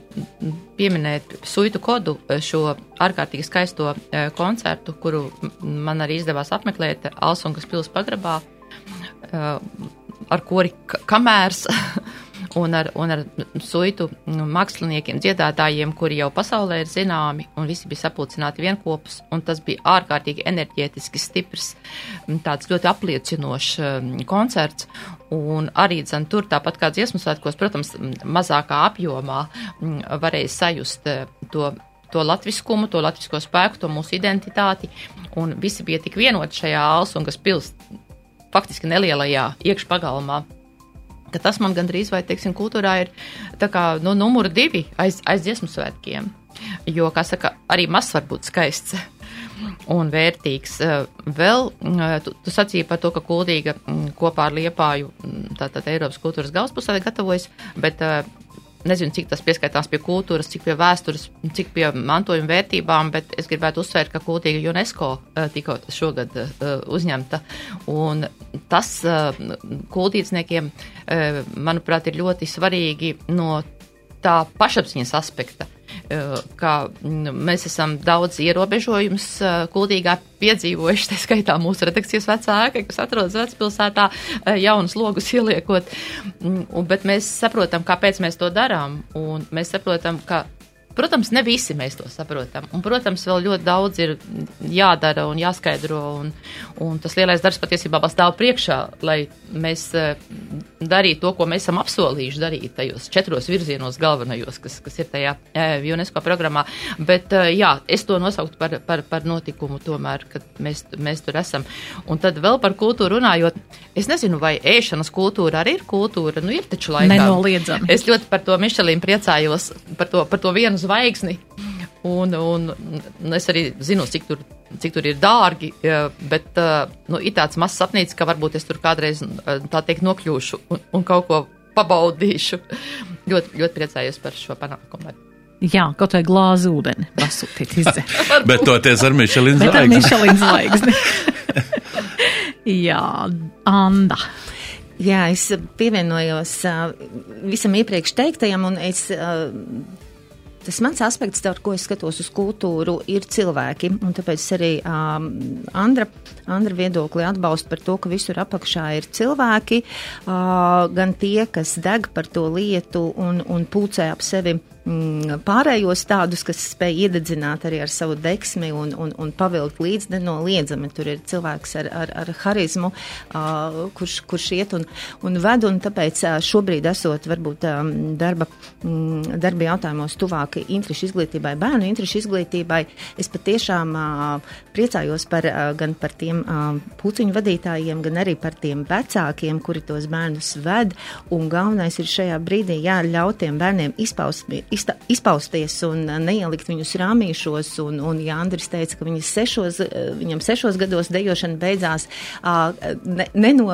pieminēt Suitu kodu šo ārkārtīgi skaisto eh, koncertu, kuru man arī izdevās apmeklēt Alsunkas pils pagrabā, eh, ar kori kamērs. un ar, un ar suitu māksliniekiem, dziedātājiem, kuri jau pasaulē ir zināmi, un visi bija sapulcināti vienopus, tas bija ārkārtīgi enerģētiski stiprs, tāds ļoti apliecinošs koncerts, un arī dzen, tur tāpat kā dziesmu svētkos, protams, mazākā apjomā varēja sajust to to latviskumu, to latvisko spēku, to mūsu identitāti, un visi bija tik vienoti šajā Alsungas pils faktiski nelielajā iekšpagalmā. Ka tas man gandrīz vai, teiksim, kultūrā ir tā kā, nu, numur divi aiz, aiz dziesmu svētkiem. Jo, kā saka, arī mazs var būt skaists un vērtīgs. Vēl tu, tu sacīji par to, ka Kuldīga kopā ar Liepāju, tātad Eiropas kultūras galvaspilsētā gatavojas, bet nezinu, cik tas pieskaitās pie kultūras, cik pie vēstures, cik pie mantojuma vērtībām, bet es gribētu uzsvērt, ka kultīga UNESCO eh, tikko šogad uh, uzņemta. Un tas uh, kultīdzniekiem, manuprāt, ir ļoti svarīgi no tā pašapziņas aspekta ka mm, mēs esam daudz ierobežojumus kuldīgā piedzīvojuši, tā skaitā mūsu redakcijas vecāki, kas atrodas vecpilsētā, jaunus logus ieliekot, mm, bet mēs saprotam, kāpēc mēs to darām, un mēs saprotam, ka Protams, ne visi mēs to saprotam. Un, protams, vēl ļoti daudz ir jādara un jāskaidro. Un, un tas lielais darbs patiesībā stāv priekšā, lai mēs eh, darītu to, ko mēs esam apsolījuši darīt tajos četros virzienos galvenajos, kas, kas ir tajā eh, UNESCO programmā. Bet eh, jā, es to nosauktu par, par, par notikumu tomēr, kad mēs, mēs tur esam. Un tad vēl par kultūru runājot, es nezinu, vai ēšanas kultūra arī ir kultūra. Nu, ir taču laikā. Nenoliedzami. Es ļoti par to Mišelīnu priecājos, par to, par to vienu zvaigzni. Un, un, un es arī zinu, cik tur, cik tur ir dārgi, bet nu, ir tāds mazs sapnīts, ka varbūt es tur kādreiz tā teikt nokļūšu un, un kaut ko pabaudīšu. ļoti, ļoti priecājos par šo panākumu. Jā, kaut vai glāzi ūdeni pasūtīt izdzert. bet toties ar Mišelīnu zvaigzni. ar Mišelīnu zvaigzni. Jā, Anda. Jā, es pievienojos uh, visam iepriekš teiktajam, un es uh, tas mans aspekts, ar ko es skatos uz kultūru, ir cilvēki. Un tāpēc arī um, Andra, Andra viedokli atbalstu par to, ka visur apakšā ir cilvēki, uh, gan tie, kas deg par to lietu un, un pulcē ap sevi mm, pārējos tādus, kas spēj iededzināt arī ar savu deksmi un, un, un pavilkt līdz nenoliedzami. Tur ir cilvēks ar, ar, ar harizmu, uh, kurš, kurš iet un, un ved, un tāpēc uh, šobrīd esot varbūt um, darba, mm, darba jautājumos tuvāk interešu izglītībai, bērnu interešu izglītībai, es patiešām uh, priecājos par, uh, gan par tiem uh, puciņu vadītājiem, gan arī par tiem vecākiem, kuri tos bērnus ved, un galvenais ir šajā brīdī jāļaut tiem bērniem izpaust, izpausties un neielikt viņus rāmīšos. Un, un ja Andris teica, ka sešos, viņam sešos gados dejošana beidzās ne, ne no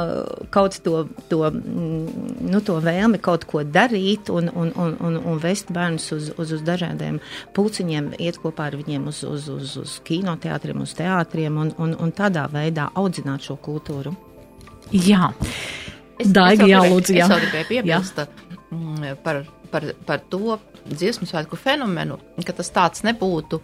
kaut to, to, mm, nu, to vēlmi kaut ko darīt un, un, un, un, un vest bērnus uz, uz, uz dažādiem pulciņiem, iet kopā ar viņiem uz, uz, uz, uz kinoteātriem, uz teātriem un, un, un tādā veidā audzināt šo kultūru. Jā. Daiga, jā, lūdzu, jā. Es vēl gribēju piebilst mm, par, par, par to, dziesmu svētku fenomenu, ka tas tāds nebūtu,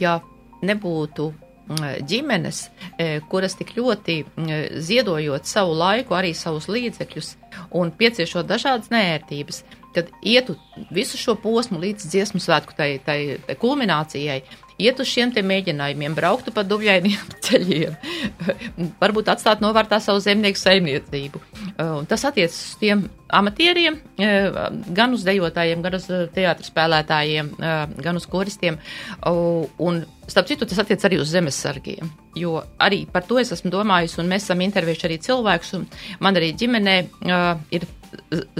ja nebūtu mm, ģimenes, e, kuras tik ļoti mm, ziedojot savu laiku, arī savus līdzekļus un pieciešot dažādas nērtības, kad ietu visu šo posmu līdz dziesmu svētku tai, tai, tai kulminācijai, iet uz šiem mēģinājumiem, brauktu pa dubļainiem ceļiem, varbūt atstāt novārtā savu zemnieku saimniecību. Uh, un tas attiecas uz tiem amatieriem, uh, gan uz dejotājiem, gan uz uh, teātris spēlētājiem, gan uz koristiem. Un, starp citu, tas attiec arī uz zemesargiem, jo arī par to es esmu domājis, un mēs esam intervējuši arī cilvēkus, man arī ģimenē ir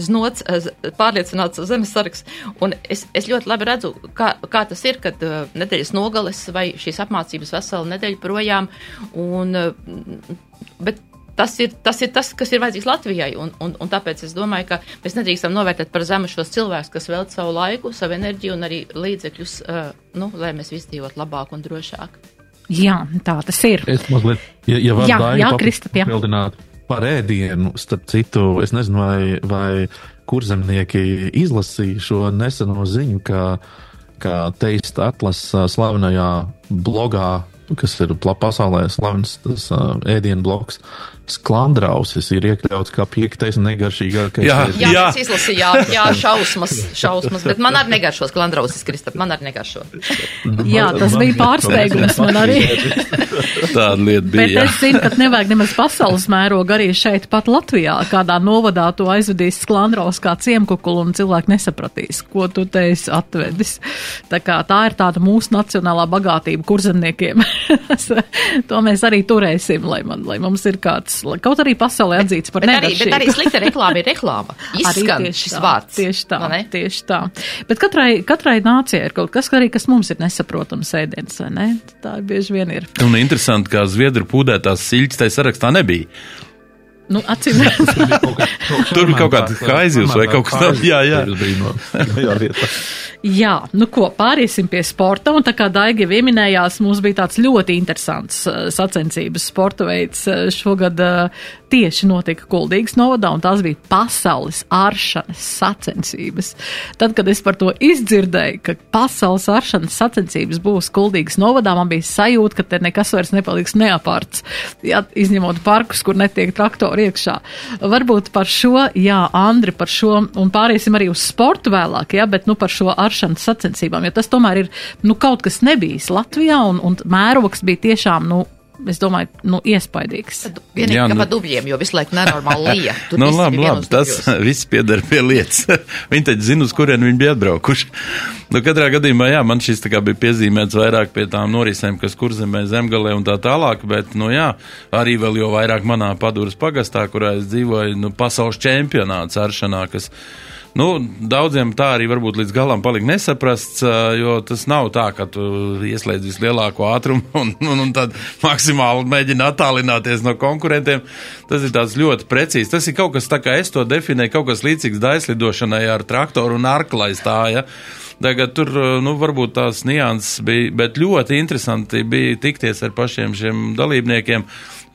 znots, pārliecināts zemesargs. Un es, es ļoti labi redzu, kā, kā tas ir, kad uh, nedēļas nogales vai šīs apmācības veselu nedēļu projām. Un, uh, bet tas ir, tas ir tas, kas ir vajadzīgs Latvijai. Un, un, un tāpēc es domāju, ka mēs nedrīkstam novērtēt par zemu šos cilvēkus, kas veltīja savu laiku, savu enerģiju un arī līdzekļus, uh, nu, lai mēs visi dzīvotu labāk un drošāk. Jā, tā tas ir. Es mazliet, ja, ja jā, jā, Kristap, jā. Papildināt par ēdienu, starp citu, es nezinu, vai, vai kurzemnieki izlasīja šo neseno ziņu, ka, ka teista atlases slavenajā blogā kas ir pasaulē slavens tas uh, ēdienu bloks. Sklandrausis ir iekļauts kā piektais un negaršīgākais. Jā. Jā, Jā. jā. es izlasīju, jā, jā, šausmas, šausmas, bet man arī negaršo sklandrausis, Kristap, man arī negaršo. Jā, tas bija pārsteigums man arī. Tāda lieta Bet bija. es zinu, ka nevajag nemaz pasaules mērogu arī šeit pat Latvijā. Kādā novadā to aizvedīs sklandraus kā ciemkukulu un cilvēki nesapratīs, ko tu te esi atvedis. Tā kā tā ir tāda mūsu nacionālā bagātība kurzemniekiem. to mēs arī turēsim, lai, man, lai mums ir kāds, lai kaut arī pasaulē atzīts par Bet arī, bet arī negaršīgu. slikta reklāma ir reklāma. Izskan šis tā, vārds. Tieši tā, tieši tā. Bet katrai, katrai nācijai ir kaut kas, arī, kas mums ir nesaprotams ēdiens, vai ne? Tā bieži vien ir. Un interesanti, ka zviedru pūdētās siļķis tajā sarakstā nebija. Nu, acīm Tur bija kaut kāda haizivs vai kaut kas tāds. Jā, jā. jā, nu ko, pāriesim pie sporta. Un tā kā Daiga jau ieminējās, mums bija tāds ļoti interesants uh, sacensības sporta veids. Uh, šogad uh, tieši notika Kuldīgas novadā, un tās bija pasaules aršanas sacensības. Tad, kad es par to izdzirdēju, ka pasaules aršanas sacensības būs Kuldīgas novadā, man bija sajūta, ka te nekas vairs nepaliks neapārts, jā, izņemot parkus, kur netiek traktori iekšā. Varbūt par šo, jā, Andri, par šo, un pāriesim arī uz sportu vēlāk, jā, bet nu par šo aršanas sacensībām, jo tas tomēr ir, nu, kaut kas nebijis Latvijā, un, un mērogs bija tiešām, nu, es domāju, nu, iespaidīgs. Vienīgi, Jā, ka nu- pa dubļiem, jo visu laiku nenormāli lija. Nu, labi, labi, tas viss pieder pie lietas. viņi taču zina, uz kurien viņi bija atbraukuši. Nu, katrā gadījumā, jā, man šis bija piezīmēts vairāk pie tām norisēm, kas kurzemē, zemgalē un tā tālāk, bet, nu jā, arī vēl jau vairāk manā paduras pagastā, kurā es dzīvoju, nu, pasaules čempionāts aršanā, kas. Nu, daudziem tā arī varbūt līdz galam palika nesaprasts, jo tas nav tā, ka tu ieslēdz vislielāko ātrumu un, un, un tad maksimāli mēģini attālināties no konkurentiem. Tas ir tāds ļoti precīzi. Tas ir kaut kas tā, kā es to definēju, kaut kas līdzīgs daislidošanai ar traktoru un tā. Ja? Tagad tur, nu, varbūt tās nianses bija, bet ļoti interesanti bija tikties ar pašiem šiem dalībniekiem.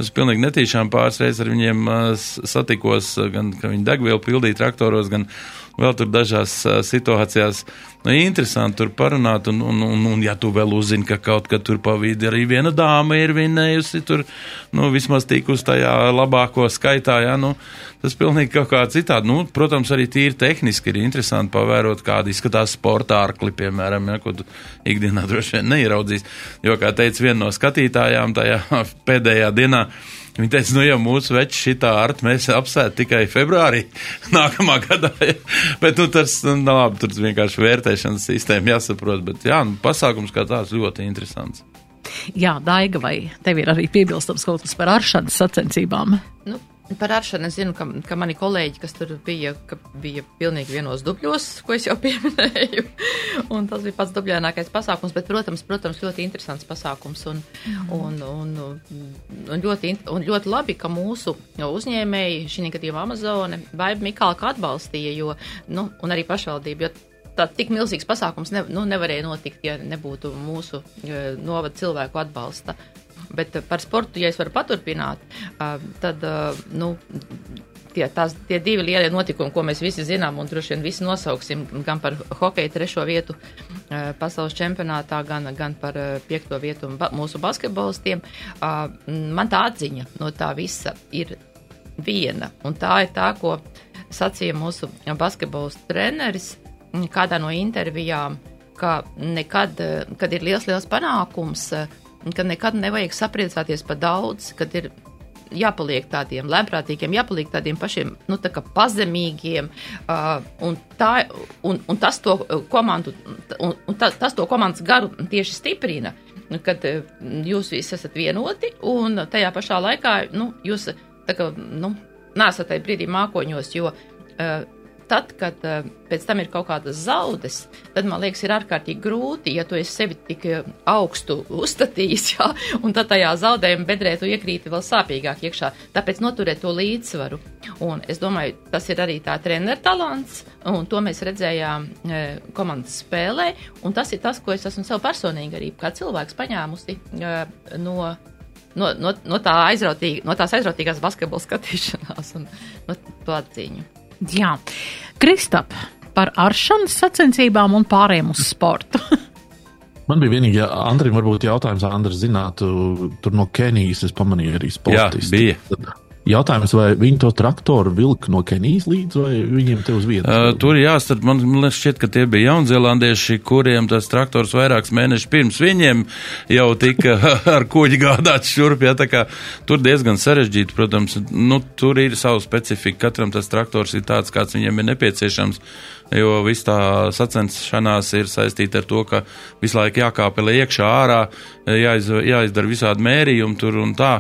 Es pilnīgi netīšām pāris reizes ar viņiem satikos, gan viņi degvielu pildīja traktoros, gan vēl tur dažās situācijās. Nu, interesanti tur parunāt, un, un, un, un ja tu vēl uzzini, ka kaut kad tur pa vidi arī viena dāma ir vinējusi, tur, nu, vismaz tikus tajā labāko skaitā, jā, nu, tas pilnīgi kaut kā citādi. Nu, protams, arī tīri tehniski ir interesanti pavērot, kāda izskatās sporta ārkli, piemēram, ja, ko tu ikdienā droši vien neieraudzīs. Jo, kā teica viena no skatītājām tajā pēdējā dienā, Viņa teica, nu, ja mūsu veči šitā art mēs apsēt tikai februārī nākamā gadā, ja. bet, nu, tas, nu, labi, tur vienkārši vērtēšanas sistēma jāsaprot, bet, jā, nu, pasākums kā tāds ļoti interesants. Jā, Daiga, vai tev ir arī piebilstams kaut kas par aršanas sacensībām? Nu, par aršanu es zinu, ka, ka mani kolēģi, kas tur bija, ka bija pilnīgi vienos dubļos, ko es jau pieminēju. Un tas bija pats dubļainākais pasākums, bet, protams, protams ļoti interesants pasākums. Un, un, un, un, ļoti, un ļoti labi, ka mūsu uzņēmēji, šī gadījumā Amazone, Baiba Mikāla atbalstīja, jo, nu, un arī pašvaldība, jo tā tik milzīgs pasākums ne, nu, nevarēja notikt, ja nebūtu mūsu eh, novada cilvēku atbalsta. Bet par sportu, ja es varu paturpināt, eh, tad, eh, nu, tie, tās, tie divi lielie notikumi, ko mēs visi zinām, un droši vien visi nosauksim, gan par hokeja trešo vietu eh, pasaules čempionātā, gan, gan par eh, piekto vietu ba mūsu basketbolistiem, eh, man tā atziņa no tā visa ir viena, un tā ir tā, ko sacīja mūsu basketbols treneris kādā no intervijām, ka nekad, eh, kad ir liels, liels panākums, eh, ka nekad nevajag sapriecāties par daudz, kad ir jāpaliek tādiem lēmprātīgiem, jāpaliek tādiem pašiem, nu, tā pazemīgiem, uh, un, tā, un, un tas to komandu, un, un ta, tas to komandas garu tieši stiprina, kad jūs visi esat vienoti, un tajā pašā laikā, nu, jūs, kā, nu, nesat tajā brīdī mākoņos, jo uh, tad, kad uh, pēc tam ir kaut kādas zaudes, tad man liekas, ir ārkārtīgi grūti, ja tu esi sevi tik uh, augstu uzstatījis, jā, un tad tajā zaudējuma bedrē tu iekrīti vēl sāpīgāk iekšā. Tāpēc noturēt to līdzsvaru. Un es domāju, tas ir arī tā treneru talants, un to mēs redzējām e, komandas spēlē, un tas ir tas, ko es esmu sev personīgi arī kā cilvēks paņēmusi e, no no, no, no, tā aizrautīga, no tās aizrautīgās basketbola skatīšanās un no to atziņu. Jā, Kristap, par aršanas sacensībām un pārējiem uz sportu. Man bija vienīgi, ja Andrim, varbūt jautājums, Andris, zinātu, tur no Kenijas es pamanīju arī sportistu. Jā, bija. Tad Jautājums, vai viņi to traktoru vilka no Kenijas līdz, vai viņiem te uz vietas? Uh, tur jāstat, man, šķiet, ka tie bija jaunzēlandieši, kuriem tas traktors vairākus mēnešus pirms viņiem jau tika ar kuģi gādāts šurp, jā, tā kā tur diezgan sarežģīti, protams, nu, tur ir savu specifiku, katram tas traktors ir tāds, kāds viņam ir nepieciešams, jo viss tā sacenšanās ir saistīta ar to, ka visu laiku jākāpelē iekšā ārā, jāiz, jāizdara visādi mērījumi tur un tā.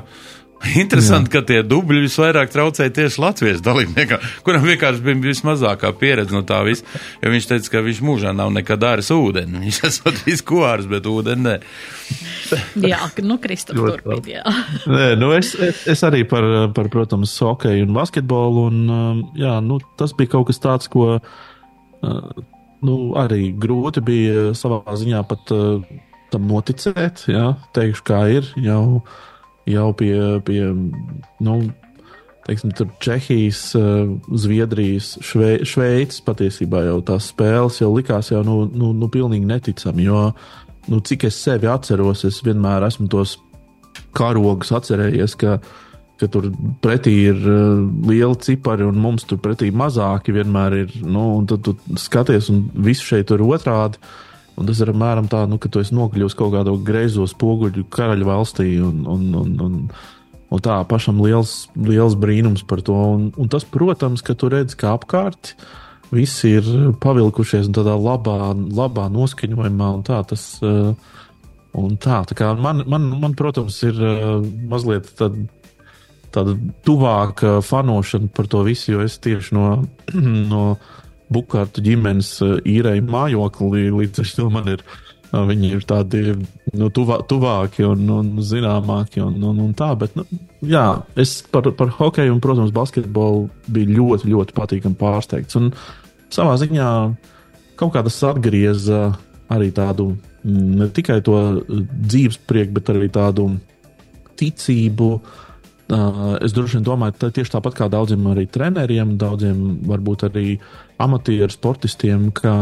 Interesanti, Jā. ka tie dubļi visvairāk traucēja tieši Latvijas dalībniekam, kuram vienkārši bija vismazākā pieredze no tā visa. Jo viņš teica, ka viņš mūžā nav nekad dāris ūdeni. Viņš esot viskoārs, bet ūdeni nē. jā, nu, Kristof, turpīt, jā. nē, nu es, es, es arī par, par, protams, hokeju un basketbolu, un um, jā, nu, tas bija kaut kas tāds, ko, uh, nu, arī grūti bija savā ziņā pat uh, tam noticēt, jā, teikšu, kā ir jau jau pie, pie nu, teiksim, Čehijas, eh, Zviedrijas, Šve, Šveices patiesībā jau tās spēles jau likās jau nu, nu, nu pilnīgi neticami. Jo, nu, cik es sevi atceros, es vienmēr esmu tos karogus atcerējies, ka, ka tur pretī ir uh, lieli cipari un mums tur pretī mazāki vienmēr ir. Nu, tad tu skaties, un viss šeit ir otrādi. Uh, Un tas ir apmēram tā, nu, ka tu esi nokļuvis kaut kādā greizo spoguļu karaļu valstī. Un, un, un, un, un tā pašam liels, liels brīnums par to. Un, un tas, protams, ka tu redz, ka apkārt viss ir pavilkušies tādā labā, labā noskaņojumā. Un tā, tas, eh, un tā, tā kā man, man, man, protams, ir eh, mazliet tāda tāda tuvāka fanošana par to visu, jo es tieši no, no Bukārtu ģimenes eh, īrēja mājokli, līdz ar to man ir. Eh, viņi ir tādi nu, tuvā, tuvāki un, un zināmāki. Un, un, un tā, bet, nu, jā, es par, par hokeju un, protams, basketbolu biju ļoti, ļoti patīkami pārsteigts. Un savā ziņā kaut kā tas atgrieza arī tādu mm, ne tikai to dzīves prieku, bet arī tādu ticību Uh, es droši vien domāju, ka tieši tāpat kā daudziem arī treneriem, daudziem varbūt arī amatieru sportistiem, ka,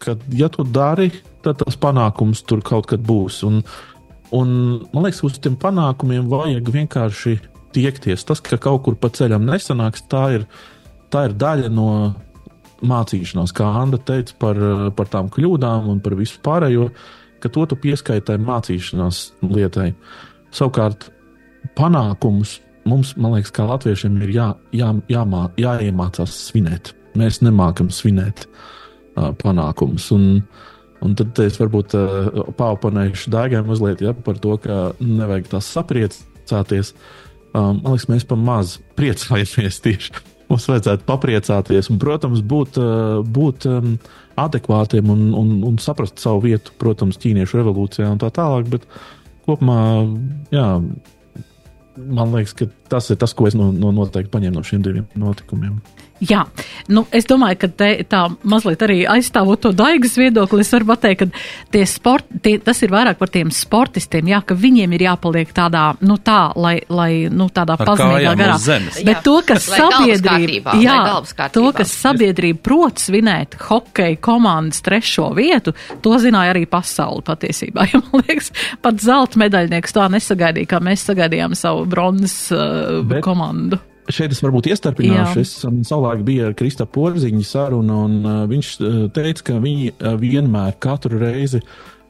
ka ja tu dari, tad tas panākums tur kaut kad būs. Un, un man liekas, uz tiem panākumiem vajag vienkārši tiekties. Tas, ka kaut kur pa ceļam nesanāks, tā ir, tā ir daļa no mācīšanās, kā Anna teica par, par tām kļūdām un par visu pārējo, ka to tu pieskaitai mācīšanās lietai. Savukārt, panākumus mums, man liekas, kā latviešiem, ir jā, jā, jāmā, jāiemācās svinēt. Mēs nemākam svinēt uh, panākumus. Un, un tad es varbūt uh, pauponējuši dārgai mazliet ja, par to, ka nevajag tās sapriecāties. Um, man liekas, mēs pa maz priecājamies tieši. Mums vajadzētu papriecāties un, protams, būt, uh, būt um, adekvātiem un, un, un saprast savu vietu, protams, ķīniešu revolūcijā un tā tālāk. Bet kopumā, jā, man liekas, ka tas ir tas, ko es no, no noteikti paņēmu no šiem diviem notikumiem. Jā, nu, es domāju, ka te, tā mazliet arī aizstāvot to daigas viedokli, es varu pateikt, ka tie sport, tie, tas ir vairāk par tiem sportistiem, jā, ka viņiem ir jāpaliek tādā, nu tā, lai, lai nu tādā pazemīgā garā. Bet jā, to, ka sabiedrība, jā, to, ka sabiedrība prot svinēt hokeja komandas trešo vietu, to zināja arī pasauli patiesībā. Ja, man liekas, pat zelta medaļnieks tā nesagaidīja, kā mēs sagaidījām savu bronzas uh, Bet... komandu šeit es varbūt iestarpināšu. Es um, savulaik biju ar Krista Porziņu sarunu, un uh, viņš uh, teica, ka viņi uh, vienmēr katru reizi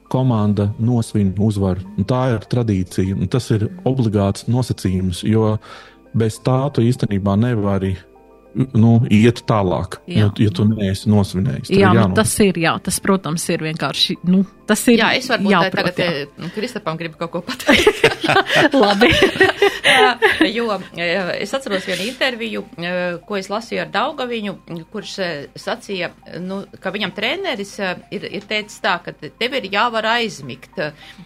komanda nosvin uzvaru. Un tā ir tradīcija, un tas ir obligāts nosacījums, jo bez tā tu īstenībā nevari nu, iet tālāk, jā. ja, ja tu neesi nosvinējis. Jā, nu, tas ir, jā, tas, protams, ir vienkārši, nu, tas ir. Jā, es varbūt jāprot, tagad jā. Eh, Kristapam gribu kaut ko pateikt. Labi. jo eh, es atceros vienu interviju, eh, ko es lasīju ar Daugaviņu, kurš sacīja, nu, ka viņam treneris ir, ir teicis tā, ka tev ir jāvar aizmigt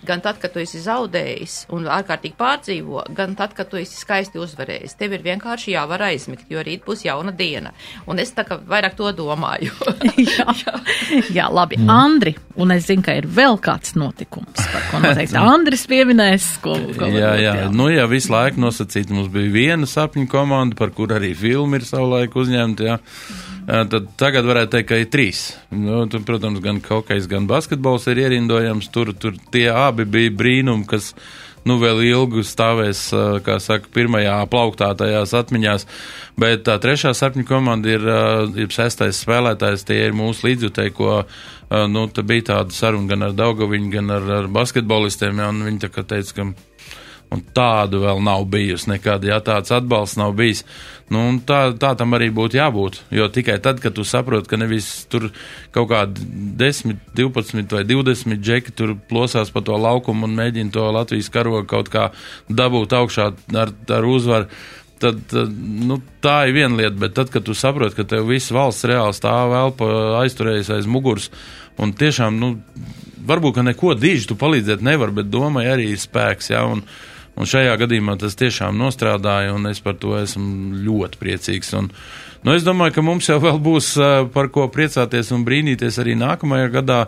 gan tad, kad tu esi zaudējis un ārkārtīgi pārdzīvo, gan tad, kad tu esi skaisti uzvarējis. Tev ir vienkārši jāvar aizmigt, jo rīt būs jauna diena. Un es tā kā vairāk to domāju. jā. jā. jā, labi. Mm. Andri, un es zinu, ka ir vēl kāds notikums, par ko noteikti Andris pieminēs. Ko, ko jā, jā, jā, nu jā, visu laiku nosacīt. Mums bija viena sapņu komanda, par kur arī filma ir savulaik uzņemta. Jā. Tad tagad varētu teikt, ka ir trīs. Nu, tur, protams, gan hokejs, gan basketbols ir ierindojams. Tur, tur tie abi bija brīnumi, kas nu, vēl ilgi stāvēs, kā saka, pirmajā plauktā tajās atmiņās. Bet tā trešā sapņu komanda ir, ir sestais spēlētājs, tie ir mūsu līdzjutēji, ko nu, te bija tāda saruna gan ar Daugaviņu, gan ar, ar basketbolistiem, ja, un viņi tā teica, ka Un tādu vēl nav bijusi nekad, ja tāds atbalsts nav bijis. Nu, tā, tā tam arī būtu jābūt. Jo tikai tad, kad tu saproti, ka nevis tur kaut kādi 10, 12 vai 20 džeki tur plosās pa to laukumu un mēģina to Latvijas karogu kaut kā dabūt augšā ar, ar uzvaru. Tad, tad, nu, tā ir viena lieta, bet tad, kad tu saproti, ka tev viss valsts reāli stāv elpa aizturējies aiz muguras, un tiešām, nu, varbūt, ka neko diži tu palīdzēt nevar, bet domai arī ir spēks, jā, un, Un šajā gadījumā tas tiešām nostrādāja, un es par to esmu ļoti priecīgs. Un, nu, es domāju, ka mums jau vēl būs uh, par ko priecāties un brīnīties arī nākamajā gadā,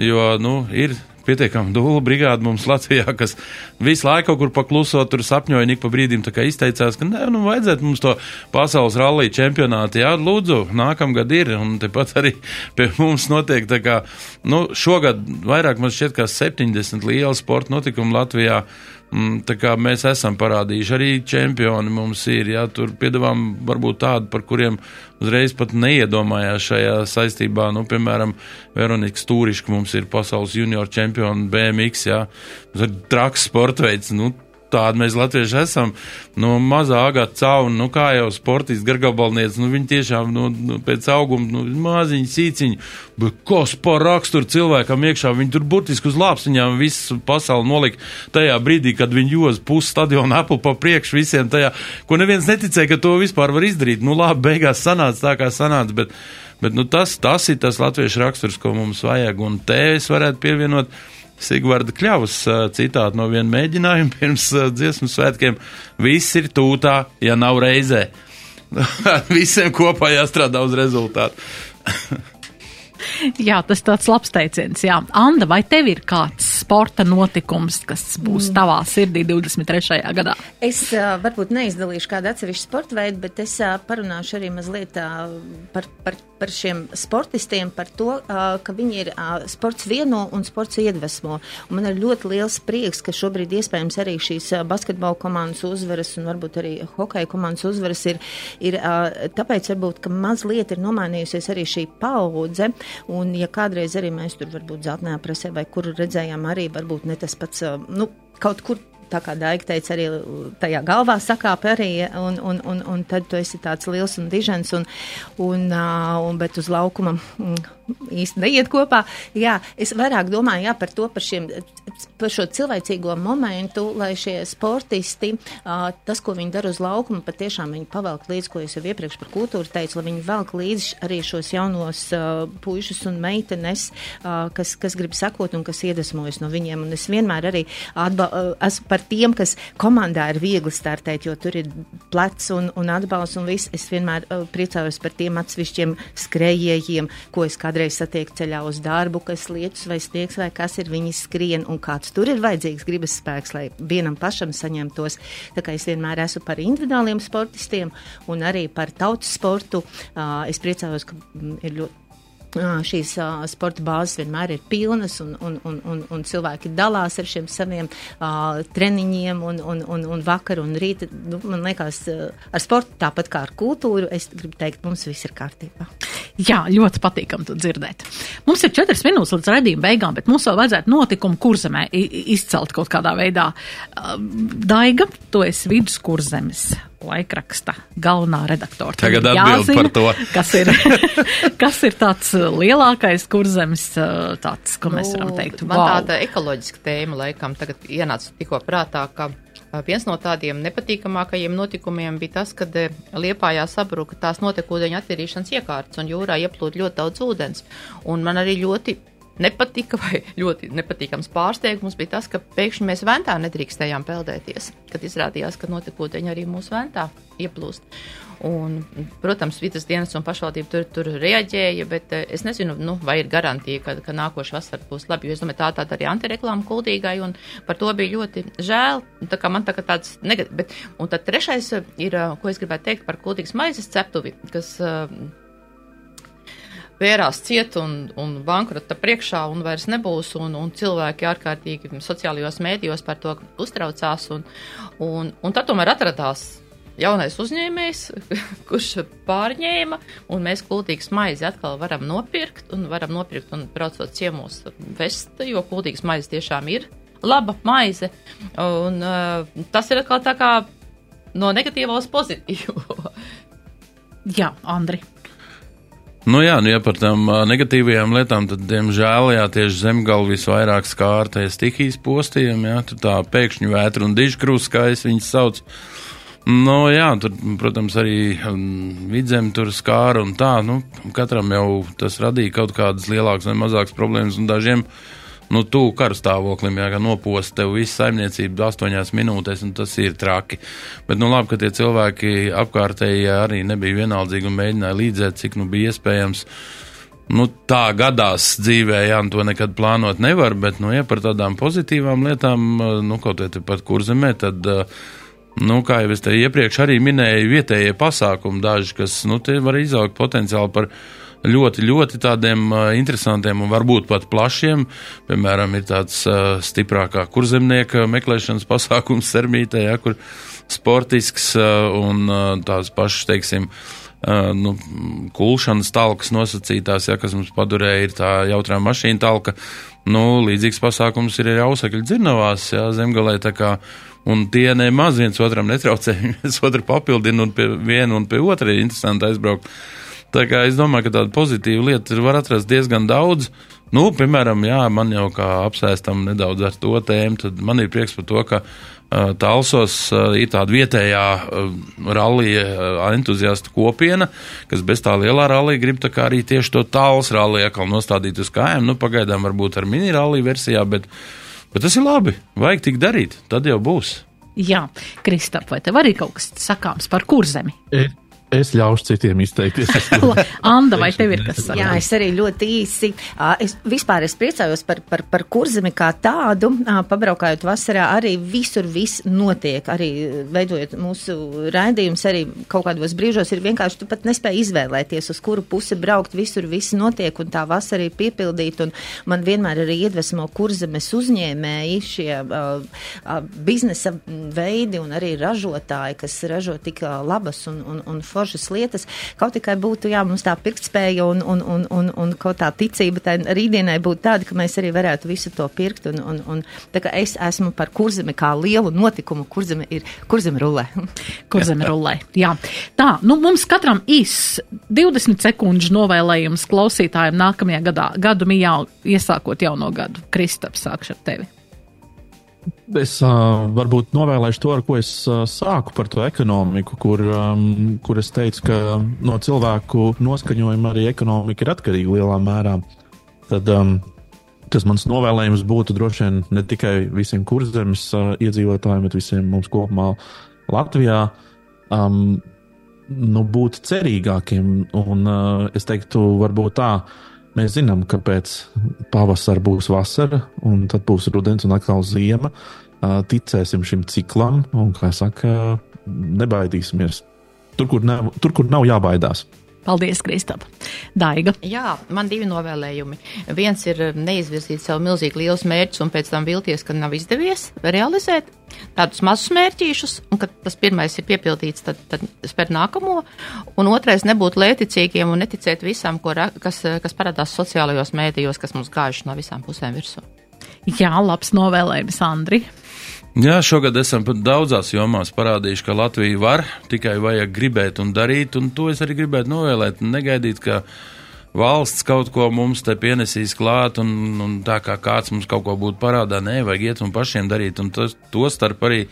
jo nu, ir pietiekami dūlu brigāde mums Latvijā, kas visu laiku kaut kur paklusot, tur sapņoja, ik pa brīdim izteicās, ka nē, nu vajadzētu mums to pasaules rallija čempionātu, jā, lūdzu, nākamgad ir, un tepat arī pie mums notiek tā kā, nu, šogad vairāk man šķiet kā 70 liela sporta notikuma Latvijā. Mm, mēs esam parādījuši, arī čempioni mums ir, jā, tur piedāvām varbūt tādu, par kuriem uzreiz pat neiedomājās šajā saistībā, nu, piemēram, Veronika Stūriška mums ir pasaules junior čempioni BMX, jā, tas ir traks sportveids, nu, tādi mēs latvieši esam. No mazā agata cauna, nu kā jau sportists, gargabalnieks, nu viņi tiešām nu, nu, pēc auguma, nu, maziņi, sīciņi, bet kas par raksturu cilvēkam iekšā, viņi tur burtiski uz lāpstiņām visu pasauli nolika tajā brīdī, kad viņi jos pusi stadionu apli pa priekšu visiem tajā, ko neviens neticēja, ka to vispār var izdarīt. Nu labi, beigās sanāca tā, kā sanāca, bet, bet nu, tas, tas ir tas latviešu raksturs, ko mums vajag, un te es varētu pievienot. Sigvarda Kļavas citātu no viena mēģinājuma pirms dziesmu svētkiem. Viss ir tūtā, ja nav reizē. Visiem kopā jāstrādā uz rezultātu. Jā, tas tāds labs teiciens. Jā. Anda, vai tev ir kāds sporta notikums, kas būs tavā sirdī 23. gadā? Es uh, varbūt neizdalīšu kādu atsevišķu sporta veidu, bet es uh, parunāšu arī mazliet uh, par, par, par šiem sportistiem, par to, ka viņi ir sports vieno un sports iedvesmo. Un man ir ļoti liels prieks, ka šobrīd iespējams arī šīs basketbola komandas uzvaras un varbūt arī hokeja komandas uzvaras ir, ir tāpēc varbūt, ka mazliet ir nomainījusies arī šī paudze. Un, ja kādreiz arī mēs tur varbūt zeltnējā presē vai kur redzējām arī varbūt ne tas pats, nu, kaut kur. Tā kā Daiga teica, arī tajā galvā sakāp arī, un, un, un, un tad tu esi tāds liels un dižens, un, un, un bet uz laukuma mm, īsti neiet kopā. Jā, es vairāk domāju, jā, par to, par šiem, par šo cilvēcīgo momentu, lai šie sportisti, tas, ko viņi dara uz laukuma, patiešām viņi pavelk līdzi, ko es jau iepriekš par kultūru teicu, lai viņi velk līdzi arī šos jaunos puišus un meitenes, kas, kas grib sakot un kas iedvesmojas no viņiem. Un es vienmēr arī atba, esmu par tiem, kas komandā ir viegli startēt, jo tur ir plecs un, un atbalsts un viss. Es vienmēr uh, priecājos par tiem atsevišķiem skrējējiem, ko es kādreiz satieku ceļā uz darbu, kas lietus vai sniegs vai kas ir, viņi skrien un kāds tur ir vajadzīgs gribas spēks, lai vienam pašam saņemtos. Tā kā es vienmēr esmu par individuāliem sportistiem un arī par tautas sportu. Uh, es priecājos, ka mm, ir ļoti šīs uh, sporta bāzes vienmēr ir pilnas, un, un, un, un, un cilvēki dalās ar šiem saviem uh, treniņiem, un, un, un, un vakar un rīta. Nu, man liekas, uh, ar sportu tāpat kā ar kultūru, es gribu teikt, mums viss ir kārtībā. Jā, ļoti patīkam to dzirdēt. Mums ir četras minūtes līdz redzījuma beigām, bet mums vēl vajadzētu notikumu kurzemē izcelt kaut kādā veidā. Uh, Daiga, tu esi viduskurzemes laikraksta galvenā redaktore. Tagad atbild par to. Kas ir, kas ir tāds lielākais kurzemes, uh, tāds, ko mēs varam teikt? Nu, Man wow. tāda ekoloģiska tēma laikam tagad ienāca tikko prātā, ka viens no tādiem nepatīkamākajiem notikumiem bija tas, kad e, Liepājā sabruka tās notekūdeņa attīrīšanas iekārtas un jūrā ieplūda ļoti daudz ūdens. Un man arī ļoti nepatika vai ļoti nepatīkams pārsteigums bija tas, ka pēkšņi mēs ventā nedrīkstējām peldēties, kad izrādījās, ka notekūdeņi arī mūsu ventā ieplūst. Un, protams, vidas dienas un pašvaldība tur, tur reaģēja, bet eh, es nezinu, nu, vai ir garantija, ka, ka nākošais vasara būs labi. Jo es domāju, tā tāda arī antireklāma kuldīgai, un par to bija ļoti žēl. Tā kā man tā kā tāds negatīvs. Un tad trešais ir, eh, ko es gribētu teikt par kuldīgas maizes ceptuvi, kas. eh, vērās ciet un, un bankrota priekšā un vairs nebūs, un, un cilvēki ārkārtīgi sociālajos mēdījos par to uztraucās, un, un, un tad tomēr atradās jaunais uzņēmējs, kurš pārņēma, un mēs kultīgas maizi atkal varam nopirkt, un varam nopirkt un braucot ciemos vest, jo kultīgas maizes tiešām ir laba maize, un uh, tas ir atkal tā kā no negatīvā uz pozitīvo. Jā, Andri. Nu jā, nu ja par tām uh, negatīvajām lietām, tad, diemžēl, jā, tieši zemgāli visvairāk skārtais stihijas postījumi, jā, tur tā pēkšņu vētra un dižkrūs, kā es viņus saucu. Nu, jā, tur, protams, arī um, vidzem tur skāra un tā, nu, katram jau tas radīja kaut kādas lielākas vai mazākas problēmas dažiem nu, tuvu karstāvoklim, jā, ka nopost tev visu saimniecību astoņās minūtēs, un tas ir traki. Bet, nu, labi, ka tie cilvēki apkārtēji arī nebija vienaldzīgi un mēģināja līdzēt, cik nu bija iespējams. Nu, tā gadās dzīvē, jā, to nekad plānot nevar, bet, nu, ja par tādām pozitīvām lietām, nu, kaut vai pat kurzemē, tad, nu, kā jau es te iepriekš arī minēju, vietējie pasākumi daži, kas, nu, var izaugt potenciāli par ļoti, ļoti tādiem interesantiem un varbūt pat plašiem. Piemēram, ir tāds stiprākā kurzemnieka meklēšanas pasākums Sermītē, ja, kur sportisks un tās pašas, teiksim, nu, kulšanas talkas nosacītās, ja, kas mums padurēja, ir tā jautrā mašīna talka. Nu, līdzīgs pasākums ir arī ausekļu dzirnavās, ja, zemgalē, tā kā, un tie nemaz viens otram netraucē, viens otru papildina, un pie viena un pie otra ir interesanti aizbraukt. Tā kā es domāju, ka tāda pozitīva lieta var atrast diezgan daudz. Nu, piemēram, jā, man jau kā apsēstam nedaudz ar to tēmu, tad man ir prieks par to, ka uh, Talsos uh, ir tāda vietējā uh, rallija uh, entuziastu kopiena, kas bez tā lielā rallija grib tā kā arī tieši to tāls rallija atkal nostādīt uz kājām. Nu, pagaidām varbūt ar mini rallija versijā, bet, bet tas ir labi. Vajag tik darīt, tad jau būs. Jā, Kristap, vai tev arī kaut kas sakāms par kurzemi? Ir Es ļaušu citiem izteikties. Anda, vai tev ir kas sakāms? Jā, es arī ļoti īsi. Es vispār es priecājos par, par, par kurzemi kā tādu. Pabraukājot vasarā, arī visur viss notiek. Arī veidojot mūsu raidījumus, arī kaut kādos brīžos ir vienkārši tu pat nespēji izvēlēties, uz kuru pusi braukt. Visur viss notiek un tā vasara ir piepildīta. Un man vienmēr arī iedvesmo kurzemes uzņēmēji, šie uh, uh, biznesa veidi un arī ražotāji, kas ražo tik labas un, un, un foršas lietas. Kaut tikai būtu, jā, mums tā pirktspēja un, un, un, un, un kaut tā ticība tai rītdienai būtu tāda, ka mēs arī varētu visu to pirkt. Un, un, un, tā kā es esmu par kurzemi kā lielu notikumu, kurzemi ir, kurzemi rulē. kurzemi rulē, jā. Tā, nu mums katram īs 20 sekundžu novēlējums klausītājiem nākamajā gadā, gadu mijā iesākot jauno gadu. Kristaps, sākšu ar tevi. Es uh, varbūt novēlēšu to, ar ko es uh, sāku par to ekonomiku, kur, um, kur es teicu, ka no cilvēku noskaņojuma arī ekonomika ir atkarīga lielā mērā. Tad um, tas mans novēlējums būtu droši vien ne tikai visiem kurzemes uh, iedzīvotājiem, bet visiem mums kopumā Latvijā. Um, nu, būt cerīgākiem, un uh, es teiktu, varbūt tā, uh, Mēs zinām, ka pēc pavasara būs vasara, un tad būs rudens un atkal ziema. Ticēsim šim ciklam, un, kā saka, nebaidīsimies. Tur, kur nav, tur, kur nav jābaidās. Paldies, Kristap. Daiga. Jā, man divi novēlējumi. Viens ir neizvirzīt sev milzīgi liels mērķus un pēc tam vilties, ka nav izdevies realizēt tādus mazus mērķīšus, un kad tas pirmais ir piepildīts, tad, tad spēr nākamo. Un otrais - nebūt lēticīgiem un neticēt visam, ko, kas, kas parādās sociālajos mēdījos, kas mums gājuši no visām pusēm virsū. Jā, labs novēlējums, Andri. Jā, šogad esam daudzās jomās parādījuši, ka Latvija var, tikai vajag gribēt un darīt, un to es arī gribētu novēlēt. Negaidīt, ka valsts kaut ko mums te pienesīs klāt, un, un tā kā kāds mums kaut ko būtu parādā, nē, vajag iet un pašiem darīt, un tas, to starp arī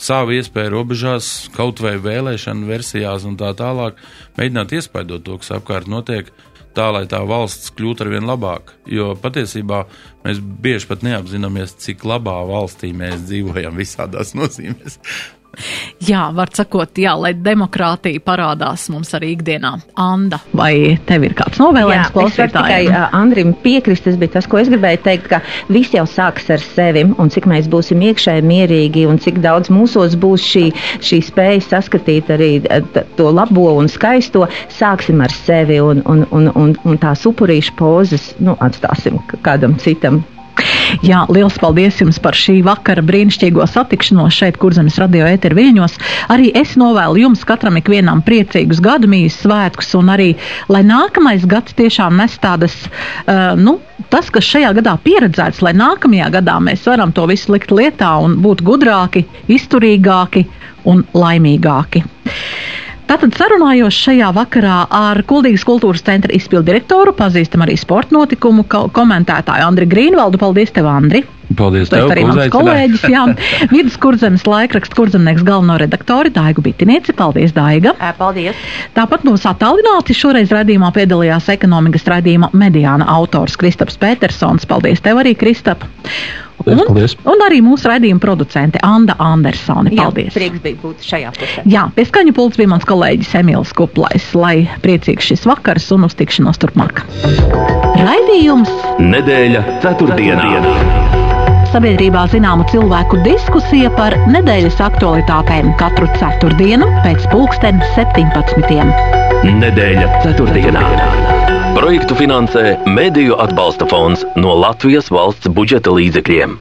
savu iespēju robežās, kaut vai vēlēšanu versijās un tā tālāk, mēģināt iespaidot to, kas apkārt notiek tā, lai tā valsts kļūtu ar vien labāka. Jo patiesībā mēs bieži pat neapzināmies, cik labā valstī mēs dzīvojam visādās nozīmēs. Jā, var sakot, jā, lai demokrātija parādās mums arī ikdienā. Anda, vai tev ir kāds novēlējums Jā, es varu tikai klausītājiem? uh, Andrim piekrist, tas bija tas, ko es gribēju teikt, ka viss jau sāks ar sevi, un cik mēs būsim iekšēji mierīgi, un cik daudz mūsos būs šī, šī spēja saskatīt arī to labo un skaisto, sāksim ar sevi, un, un, un, un, un tās upurīšu pozas, nu, atstāsim kādam citam. Jā, liels paldies jums par šī vakara brīnišķīgo satikšanos šeit, kurzemes radio ēteru viļņos. Arī es novēlu jums katram ikvienam priecīgus gadu mījas svētkus un arī, lai nākamais gads tiešām nes tādas, uh, nu, tas, kas šajā gadā pieredzēts, lai nākamajā gadā mēs varam to visu likt lietā un būt gudrāki, izturīgāki un laimīgāki. Tātad sarunājos šajā vakarā ar Kuldīgas kultūras centra izpildu direktoru, pazīstam arī sporta notikumu ko komentētāju Andri Grīnvaldu. Paldies tev, Andri! Paldies tev, arī mans kolēģis, jā. Vidus kurzemes laikraksta kurzemnieks galveno redaktori Daigu Bitinieci. Paldies, Daiga! Paldies! Tāpat mums attālināti šoreiz raidījumā piedalījās ekonomikas raidījuma mediāna autors Kristaps Petersons. Paldies tev arī, Kristap! Un, paldies. un arī mūsu raidījuma producente Anda Andersone. Jā, Paldies! prieks bija būt šajā pusē. Jā, pie skaņu pults bija mans kolēģis Emīls Kuplais, lai priecīgs šis vakars un uz tikšanos turpmāk. Raidījums Nedēļa ceturtdienā. sabiedrībā zināmu cilvēku diskusija par nedēļas aktualitātēm katru ceturtdienu pēc pulksten 17. Nedēļa ceturtdienā. Projektu finansē Mēdīju atbalsta fonds no Latvijas valsts budžeta līdzekļiem.